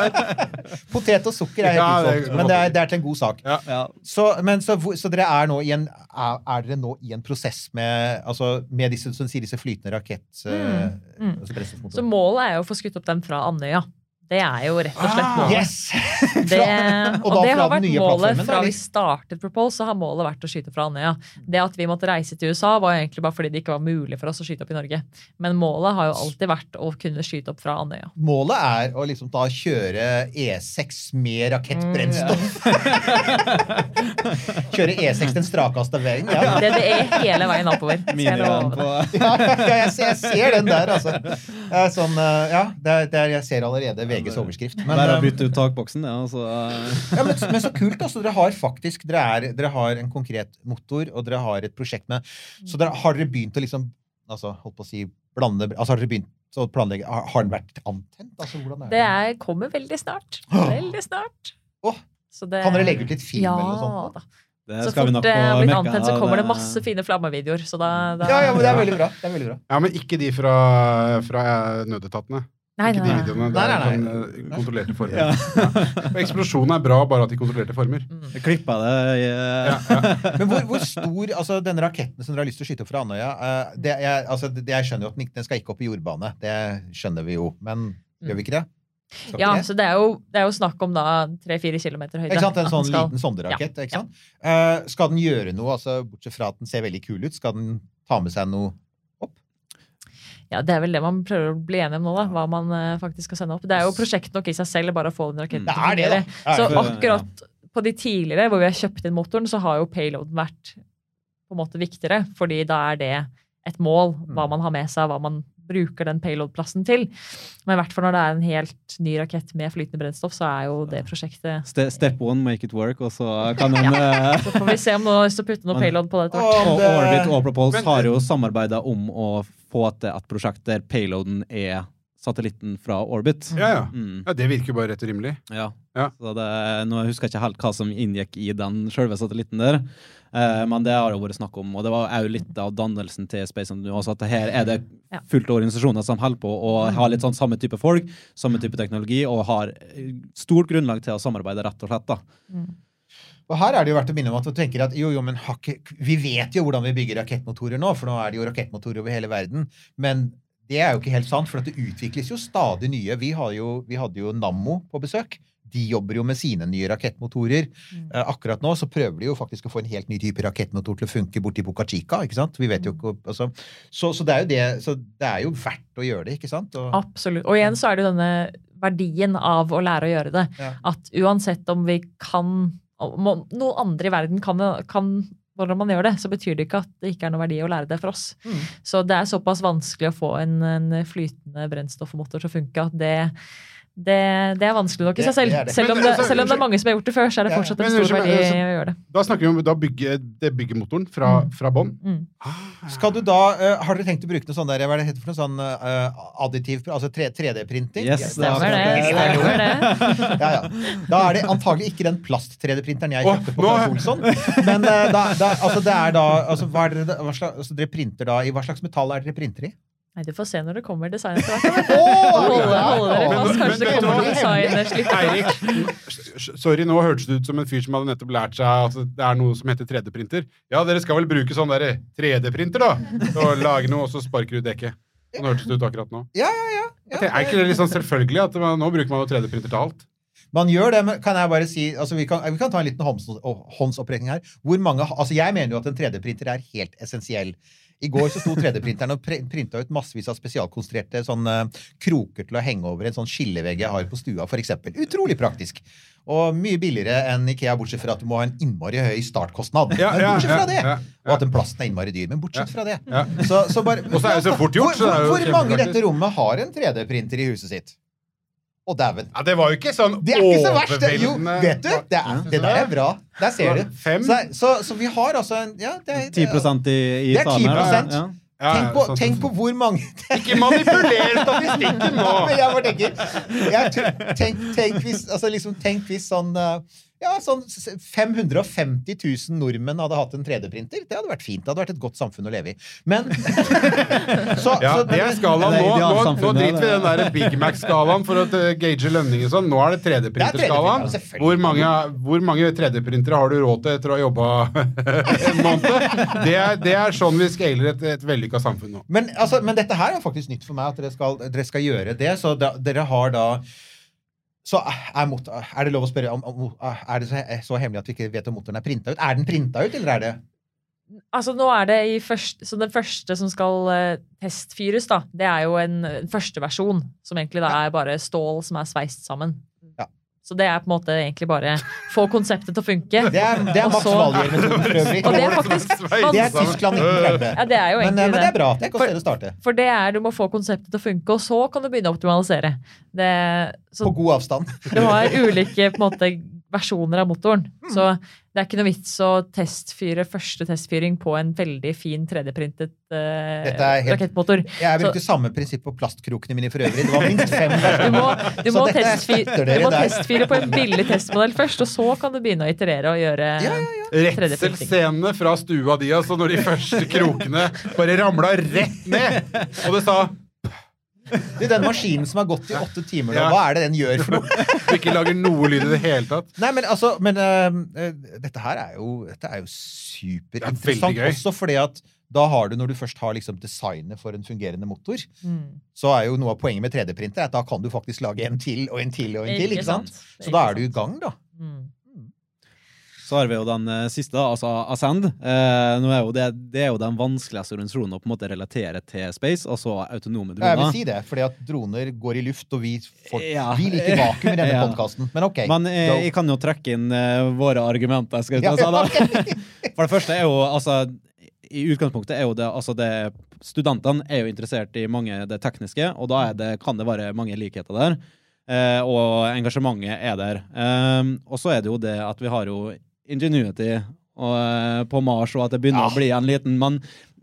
Potet og sukker er helt Ja, usolgt, men det er, det er til en god sak. Ja. Ja. Så, men, så, så dere er nå i en er, er dere nå i en prosess med, altså, med disse, som sier, disse flytende rakett... eh, Mm, mm. altså? Så målet er jo å få skutt opp dem fra Andøya. Det er jo rett og slett målet. Yes! Det, Og og, det har vært målet fra vi startet Propose, så har målet vært å skyte fra Andøya. Det at vi måtte reise til USA, var egentlig bare fordi det ikke var mulig for oss å skyte opp i Norge. Men målet har jo alltid vært å kunne skyte opp fra Andøya. Målet er å liksom da kjøre E6 med rakettbrennstoff. kjøre E6 den strakeste veien. Ja. Det, det er hele veien oppover. jeg Minivan på. Ja, ja, jeg, ser, jeg ser den der, altså. Sånn, eh, ja, det er, det er, jeg ser allerede VGs overskrift. Men, Bare å eh, bytte ut takboksen, det. Altså, eh, ja, men, men så kult. altså, Dere har faktisk dere, er, dere har en konkret motor, og dere har et prosjekt med Så dere, har dere begynt å liksom altså, holdt på å si, blande altså, Har dere begynt å planlegge Har, har den vært antent? Altså, hvordan er Det er, kommer veldig snart. Veldig snart. Oh, Så det, Kan dere legge ut litt film ja, eller noe sånt? da. det Så fort det har blitt antent, så kommer det masse fine flammevideoer. Så da, da Ja, ja, men det er veldig bra. Det er veldig bra. Ja, men ikke de fra, fra nødetatene. Nei, ikke de videoene. Det er nei, sånn nei. eh, kontrollerte former. Ja. Ja. Eksplosjonen er bra, bare at de kontrollerte former. Jeg klippa det i eh, Ja, ja. Men hvor, hvor stor altså denne raketten som dere har lyst til å skyte opp fra Andøya eh, det, jeg, altså, det, jeg skjønner jo at den, den skal ikke opp i jordbane. Det skjønner vi jo. Men gjør vi ikke det? Skal Ja, det? så det er jo, det er jo snakk om da tre-fire kilometer høyde. Ikke sant? En sånn skal- liten sonderakett. Ja, ikke sant? Eh, skal den gjøre noe, altså, bortsett fra at den ser veldig kul ut, skal den ta med seg noe Ja, Det er vel det man prøver å bli enig om nå, da. Hva man eh, faktisk skal sende opp. Det er jo prosjekt nok i seg selv, bare å få den raketten Det til å er det, fungere. Det er Så akkurat på de tidligere, hvor vi har kjøpt inn motoren, så har jo payloaden vært på en måte viktigere, fordi da er det et mål, hva man har med seg, hva man bruker den payload-plassen til. Men i hvert fall når det er en helt ny rakett med flytende brennstoff, så er jo det prosjektet ste- Step one, make it work, og så kan en ja. Så får vi se om noen har lyst til å putte noe payload på det etter hvert. Og Orbit og Propulse har jo samarbeida om å få til at prosjekt der payloaden er satellitten fra Orbit. Ja, ja. Mm, ja, det virker jo bare rett og rimelig. ja. Ja. Så det, nå husker jeg ikke helt hva som inngikk i den sjølve satellitten der, eh, men det har jo vært snakk om, og det var òg litt av dannelsen til Space News også, at her er det fullt av organisasjoner som holder på å ha litt sånn samme type folk, samme type teknologi, og har eh, stort grunnlag til å samarbeide, rett og slett. da. Og her er det jo verdt å minne om at du tenker at jo, jo, men hakke, vi vet jo hvordan vi bygger rakettmotorer nå, for nå er det jo rakettmotorer over hele verden. Men det er jo ikke helt sant, for det utvikles jo stadig nye. Vi, har jo, vi hadde jo Nammo på besøk. De jobber jo med sine nye rakettmotorer. Mm. akkurat nå så prøver de jo faktisk å få en helt ny type rakettmotor til å funke borti Boca Chica. ikke sant? Vi vet jo ikke, altså, så, så, det er jo det, så det er jo verdt å gjøre det, ikke sant? Og, Absolutt. Og igjen så er det jo denne verdien av å lære å gjøre det. Ja. At uansett om vi kan om noen andre i verden kan, kan når man gjør det, så betyr det ikke at det ikke er noe verdi å lære det for oss. Mm. Så det er såpass vanskelig å få en, en flytende brennstoffmotor til å funke at det, det, det er vanskelig nok i seg selv. Selv, om det, selv om det er mange som har gjort det før, så er det fortsatt en stor verdi å gjøre det. Da snakker vi om da bygge, det bygger motoren fra, Mm. fra bånn. Mm. Skal du da, uh, Har dere tenkt å bruke noe sånn der, hva er det heter for noe sånn uh, additiv, altså 3D-printing? Yes, det Stemmer det. Stemmer det. Ja, ja. Da er det antagelig ikke den plast-3D-printeren jeg kjøpte på nå- Olsson. Men uh, da, da, altså det er da altså, hva er det, hva slags, altså, dere printer da, I hva slags metall er dere printer i? Nei, du får se når det kommer design etter hvert. Eirik, sorry, nå hørtes det ut som en fyr som hadde nettopp lært seg at det er noe som heter 3D-printer. Ja, dere skal vel bruke sånn derre 3D-printer, da? Og lage noe, og så sparker du dekket. Sånn hørtes det ut akkurat nå. Ja, ja, ja. ja. Er ikke det litt sånn selvfølgelig at man, nå bruker man jo 3D-printer til alt? Man gjør det, men kan jeg bare si altså vi, kan, vi kan ta en liten håndsopprekning her. Hvor mange, altså Jeg mener jo at en 3D-printer er helt essensiell. I går så sto 3D-printeren og printa ut massevis av spesialkonstruerte sånne kroker til å henge over en sånn skillevegg jeg har på stua, f.eks. Utrolig praktisk. Og mye billigere enn Ikea, bortsett fra at du må ha en innmari høy startkostnad. Ja, men ja, bortsett fra det. ja, Og at den plasten er innmari dyr. Men bortsett fra det. Så, så bare, Og så er det så fort gjort, jo hvor, hvor mange i dette rommet har en 3D-printer i huset sitt? Å, dæven. Ja, Det var jo ikke sånn Det er ikke så verst! det. Jo, vet du, det, er, det der er bra. Der ser du. Så, så, så vi har altså en ja, det er, 10 i, i Det er 10%. Ja. Ja, Tenk på, sånn- tenk på hvor mange Ikke manipuler statistikken nå! Jeg bare tenker jeg, tenk, tenk, hvis, altså liksom, tenk hvis sånn eh, ja, sånn 550 000 nordmenn hadde hatt en 3D-printer. Det hadde vært fint. Det hadde vært et godt samfunn å leve i. Men så, Ja, så, det er skalaen. Nå, nå, nå driter vi i den der Big Mac-skalaen for å gage lønninger og sånn. Nå er det 3D-printerskalaen. Det er 3D-printer, Hvor mange, hvor mange 3D-printere har du råd til etter å ha jobba en måned? Det er, det er sånn vi scaler et, et vellykka samfunn nå. Men, altså, men dette her er faktisk nytt for meg, at dere skal, dere skal gjøre det. Så da, dere har da Så er, motor, er det lov å spørre om, om Er det så, så hemmelig at vi ikke vet om motoren er printa ut? Er den printa ut, eller er det Altså, nå er det i først, så Den første som skal eh, testfyres, da, det er jo en, en første versjon. Som egentlig da er bare stål som er sveist sammen. Så det er på en måte egentlig bare få konseptet til å funke. Det er, det er Max så- Valgerd-metoden for øvrig. Og det er faktisk Det er Tyskland 1930. Ja, det er jo Men, men det er bra. Det er godt å starte. For det er du må få konseptet til å funke, og så kan du begynne å optimalisere. Det, så På god avstand. du har ulike på en måte, versjoner av motoren. Mm. Så det er ikke noe vits å testfyre første testfyring på en veldig fin 3D-printet eh, er helt- rakettmotor. Jeg brukte Så- samme prinsipp på plastkrokene mine for øvrig. Det var minst fem Du må, du må, testfyre, du må testfyre på en billig testmodell først, og så kan du begynne å iterere og gjøre Ja, Redselscenene fra stua di, altså, når de første krokene bare ramla rett ned! Og det sa Du, den maskinen som har gått i åtte timer nå, Ja. hva er det den gjør for noe? du ikke lager noe lyd i det hele tatt. Nei, men altså men, øh, Dette her er jo, dette er jo Det superinteressant. er veldig gøy. Også fordi at da har du, når du først har liksom designet for en fungerende motor, Mm. så er jo noe av poenget med 3D-printer at da kan du faktisk lage en til og en til og en til. ikke sant? Så da er du i gang, da. Mm. Så har vi jo den eh, siste, altså Ascend. Eh, er det, det er jo den vanskeligste organisasjonen å på en måte relatere til space, altså autonome droner. jeg vil si det, fordi at droner går i luft, og vi, får, Ja. vi liker vakuum i denne Ja. podkasten. Men ok. Men eh, jeg kan jo trekke inn eh, våre argumenter. skal jeg Ja, ta da. ok. For det første er jo altså I utgangspunktet er jo det altså det Studentene er jo interessert i mange det tekniske, og da det, kan det være mange likheter der. Eh, og engasjementet er der. Eh, og så er det jo det at vi har jo Ingenuity og, eh, på Mars, og at det begynner Ja. å bli en liten Men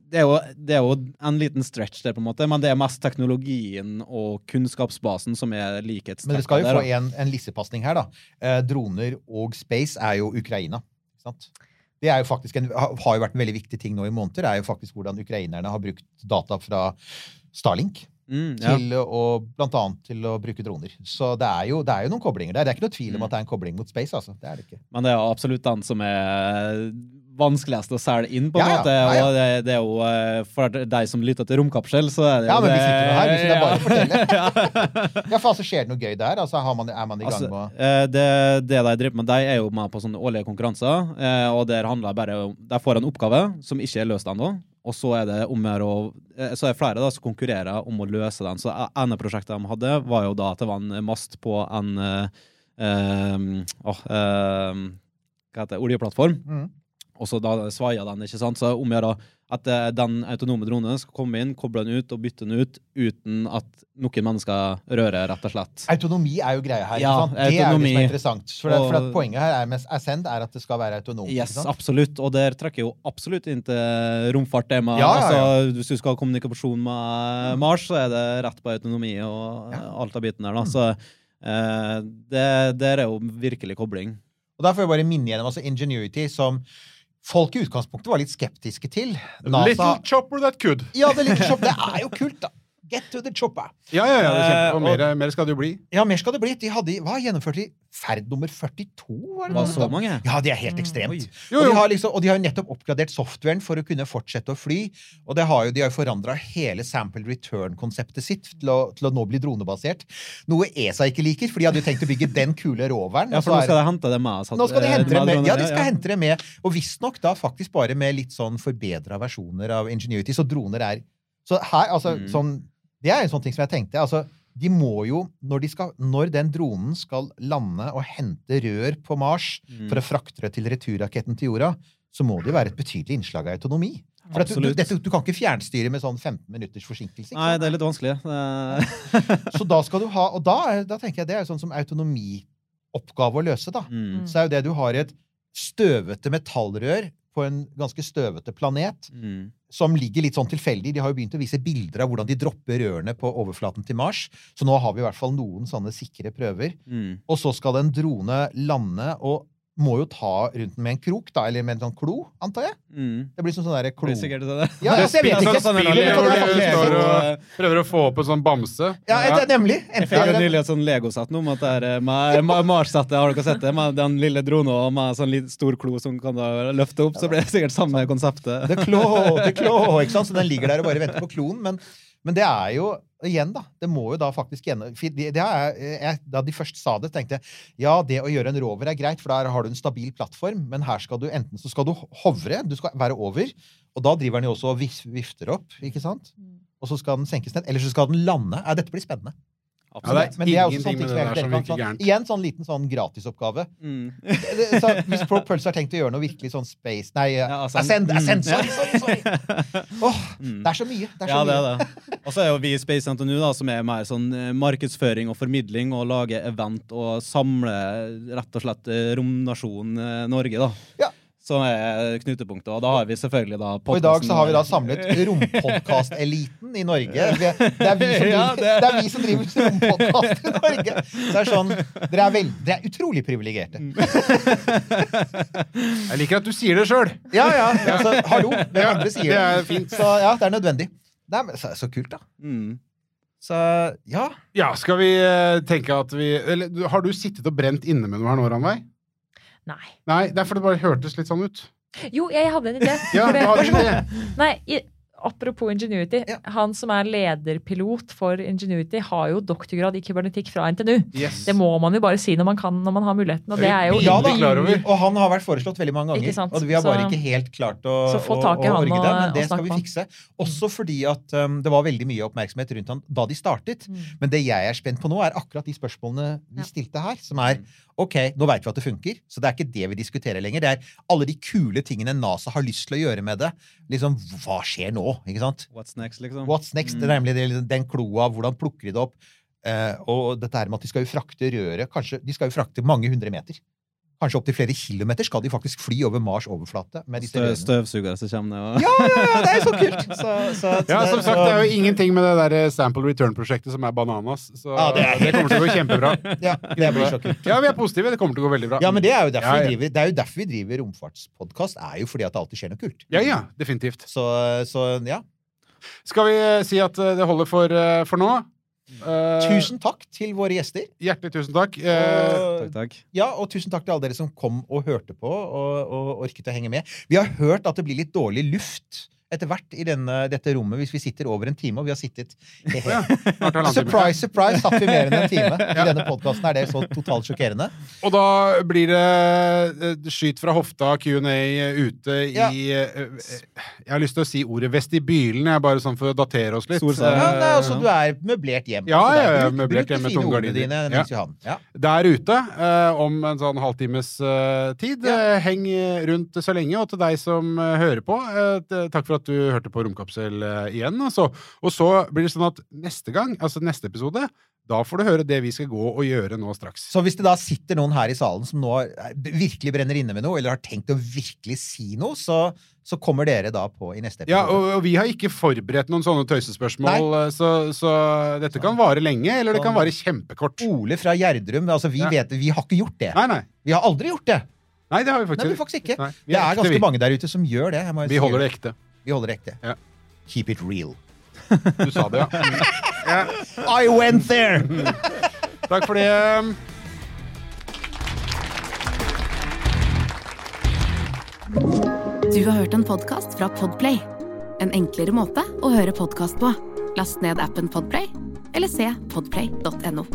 det er, jo, det er jo en liten stretch der, på en måte, men det er mest teknologien og kunnskapsbasen som er likhetstrekk. Men du skal jo der, få en, en lissepasning her, da. Eh, droner og space er jo Ukraina. Sant? Det er jo faktisk en, har har jo vært en veldig viktig ting nå i måneder, er jo faktisk hvordan ukrainerne har brukt data fra Starlink Mm, ja. til å, blant annet til å bruke droner. Så det er, jo, det er jo noen koblinger der. Det er ikke noe tvil om Mm. at det er en kobling mot space, altså. Det er det ikke. Men det er absolutt den som er vanskeligst å selge inn, på en Ja, ja. måte. Ja, ja. Og det, det er jo eh, for deg som lytter til Romkapsel, så er det Ja, men vi sitter jo her, vi, er bare fortelle. Ja, for altså, skjer det noe gøy der? Altså, har man, er man i gang Altså, med eh, det, det de driver med, de er jo med på sånne årlige konkurranser, eh, og der handler bare om De får en oppgave som ikke er løst ennå, og så er det å eh, Så er flere da som konkurrerer om å løse den. Så e- ene prosjektet de hadde, var jo da at det var en mast på en øh, øh, eh, Hva heter det? Oljeplattform. Mm. Og så da svaia den, ikke sant? Så om å gjøre at eh, den autonome dronen skal komme inn, koble den ut og bytte den ut uten at noen mennesker rører, rett og slett. Autonomi er jo greia her. Ja? Det er jo det som er interessant. For, og, for Poenget her er med Ascend er at det skal være autonomt. Yes, absolutt. Og der trekker jo absolutt inn til romfart. Det Ja, ja. Altså, hvis du skal ha kommunikasjon med Mars, så er det rett på autonomi og alt av biten der. Da. Så eh, det der er jo virkelig kobling. Og da får jeg bare minne gjennom altså Ingenuity, som folk i utgangspunktet var litt skeptiske til. Little chopper that could. Ja, det, er chopper, det er jo kult, da. Get to the chopper. Ja, ja, ja. Er og Eh, mer, mer skal det jo bli. Ja, mer skal det bli. De hadde, hva gjennomførte de? Ferd nummer 42? Var det Var så mange? Ja, det er helt ekstremt. Mm. Jo, Og, de har liksom, og de har jo nettopp oppgradert softwaren for å kunne fortsette å fly. Og det har jo, de har jo forandra hele sample return-konseptet sitt til å, til å nå bli dronebasert. Noe ESA ikke liker, for de hadde jo tenkt å bygge den kule roveren. Ja, for nå er- skal de hente det med. Nå skal de eh, hente det med. Ja, de skal hente det med. Og visstnok da faktisk bare med litt sånn forbedra versjoner av Ingenuity. Så droner er Så her, altså, Mm. sånn Det er en sånn ting som jeg tenkte. altså de må jo, når, de skal, når den dronen skal lande og hente rør på Mars Mm. for å frakte det til returraketten til jorda, så må det jo være et betydelig innslag av autonomi. For du, du, dette, du kan ikke fjernstyre med sånn 15 minutters forsinkelse. Nei, det er litt vanskelig. Så da skal du ha Og da, da tenker jeg det er sånn som autonomioppgave å løse, da. Mm. Så er jo det du har i et støvete metallrør på en ganske støvete planet, Mm. som ligger litt sånn tilfeldig. De har jo begynt å vise bilder av hvordan de dropper rørene på overflaten til Mars. Så nå har vi i hvert fall noen sånne sikre prøver. Mm. Og så skal en drone lande og må jo ta rundt den med en krok, da, eller med en sånn klo, antar jeg. Mm. Det blir som sånn derre Det klo... blir sikkert det. Ja, altså, jeg vet Sånn ikke. spill Det kan hvor jeg du faktisk står lese. og prøver å få opp en sånn bamse. Ja, et, nemlig. Jeg fikk jo nylig et sånn Lego-sett nå, med at det er eh, med, med Mars-settet. Har dere sett det? Med den lille drona og med sånn litt stor klo som kan da løfte opp, så blir det sikkert samme konseptet. The claw, the claw, ikke sant? Så den ligger der og bare venter på kloen, Men, men det er jo igjen, da. Det må jo da faktisk gjennom... Er, da de først sa det, tenkte jeg ja, det å gjøre en rover er greit, for der har du en stabil plattform, men her skal du enten så skal du hovre, du skal være over, og da driver den jo også og vifter opp, ikke sant? Og så skal den senkes ned, eller så skal den lande. Ja, dette blir spennende. Ja, er Men det er også sånn sånne ting som som virker sånn, gærent. Igjen sånn liten sånn gratisoppgave. Mm. Så Hvis Pro Pulse har tenkt å gjøre noe virkelig sånn space Nei, Ja, Ascend. Ascend! Ascend, Mm. sorry, sorry! sorry. Åh, Mm. det er så mye. Det er så Ja, det er det. Og så er jo vi i Space NTNU, da, som er mer sånn eh, markedsføring og formidling, og lage event og samle rett og slett eh, romnasjonen eh, Norge, da. Ja. Som er knutepunktet. Og da har vi selvfølgelig da Og i dag så har vi da samlet rompodkast-eliten i Norge. Det er, vi som Ja, driver, det- det er vi som driver rompodkast i Norge. Så det er sånn, Dere er, veld... dere er utrolig privilegerte. Jeg liker at du sier det sjøl. Ja, ja. Altså, hallo. Hvem Ja, andre sier det det? er fint. Så ja, det er nødvendig. Nei, men, så, så kult, da. Mm. Så ja. Ja, skal vi eh, tenke at vi Eller har du sittet og brent inne med noe her nå, Ranveig? Nei. Nei, det er fordi det bare hørtes litt sånn ut. Jo, jeg hadde en idé. Ja, du hadde en idé. Nei, i, apropos Ingenuity. Ja. Han som er lederpilot for Ingenuity, har jo doktorgrad i kybernetikk fra NTNU. Yes. Det må man jo bare si når man kan, når man har muligheten. Og det er jo Ja, da. og han har vært foreslått veldig mange ganger. Og vi har bare Så- ikke helt klart å, Så å- å orge det, men det skal vi fikse. Også fordi at um, det var veldig mye oppmerksomhet rundt han da de startet. Mm. Men det jeg er spent på nå, er akkurat de spørsmålene vi Ja. stilte her. Som er OK, nå veit vi at det funker, så det er ikke det vi diskuterer lenger. Det er alle de kule tingene NASA har lyst til å gjøre med det. Liksom, hva skjer nå? Ikke sant? What's next, liksom? What's next? Mm. Det er nemlig det, den kloa, hvordan plukker de det opp? Eh, og dette her med at de skal jo frakte røret Kanskje de skal jo frakte mange hundre meter. Kanskje opptil flere kilometer skal de faktisk fly over Mars overflate. med disse Støv, støvsugere som kommer ned og Ja, ja, ja, det er så kult! Så, så, så Ja, det- som sagt, så- det er jo ingenting med det der eh, sample return-prosjektet som er bananas. Så Ja, det det, er- kommer til å gå kjempebra. Ja, det blir så kult. Ja, vi er positive. Det kommer til å gå veldig bra. Ja, men det er jo derfor, Ja, ja. Vi, driver, det er jo derfor vi driver romfartspodkast. er jo fordi at det alltid skjer noe kult. Ja, ja, definitivt. Så, så ja. Skal vi eh, si at eh, det holder for, for nå? Eh, Tusen takk til våre gjester. Hjertelig tusen takk. Uh, Takk, takk. ja, og tusen takk til alle dere som kom og hørte på og, og orket å henge med. Vi har hørt at det blir litt dårlig luft etter hvert i denne, dette rommet hvis vi sitter over en time, og vi har sittet he -he. Surprise, surprise! Satt vi mer enn en time i denne podkasten? Er det så totalt sjokkerende? Og da blir det eh, skyt fra hofta, Q&A ute i eh, Jeg har lyst til å si ordet vestibylen, jeg, bare sånn for å datere oss litt. Ja, nei, er altså, du er møblert hjem. Ja, jeg er- møblert hjemme hjem med tomgardiner. Der ute eh, om en sånn halvtimes eh, tid. Eh, heng rundt så lenge, og til deg som eh, hører på, takk for takk for at du hørte på Romkapsel eh, igjen. Altså. Og så blir det sånn at neste gang, altså neste episode, da får du høre det vi skal gå og gjøre nå straks. Så hvis det da sitter noen her i salen som nå er- virkelig brenner inne med noe, eller har tenkt å virkelig si noe, så, så kommer dere da på i neste episode. Ja, og, og vi har ikke forberedt noen sånne tøysespørsmål, eh, så, så dette kan vare lenge, eller det kan Sånn. vare kjempekort. Ole fra Gjerdrum, altså vi Ja. vet Vi har ikke gjort det. Nei, nei. Vi har aldri gjort det. Nei, det har vi Nei, vi faktisk ikke. Nei, vi Det er er ekte, ganske vi. mange der ute som gjør det. Vi holder det ekte. Vi holder det ekte. Ja. Keep it real. Du sa det, ja. I went there! Takk for det. Du har hørt en podkast fra Podplay. En enklere måte å høre podkast på. Last ned appen Podplay, eller se podplay.no.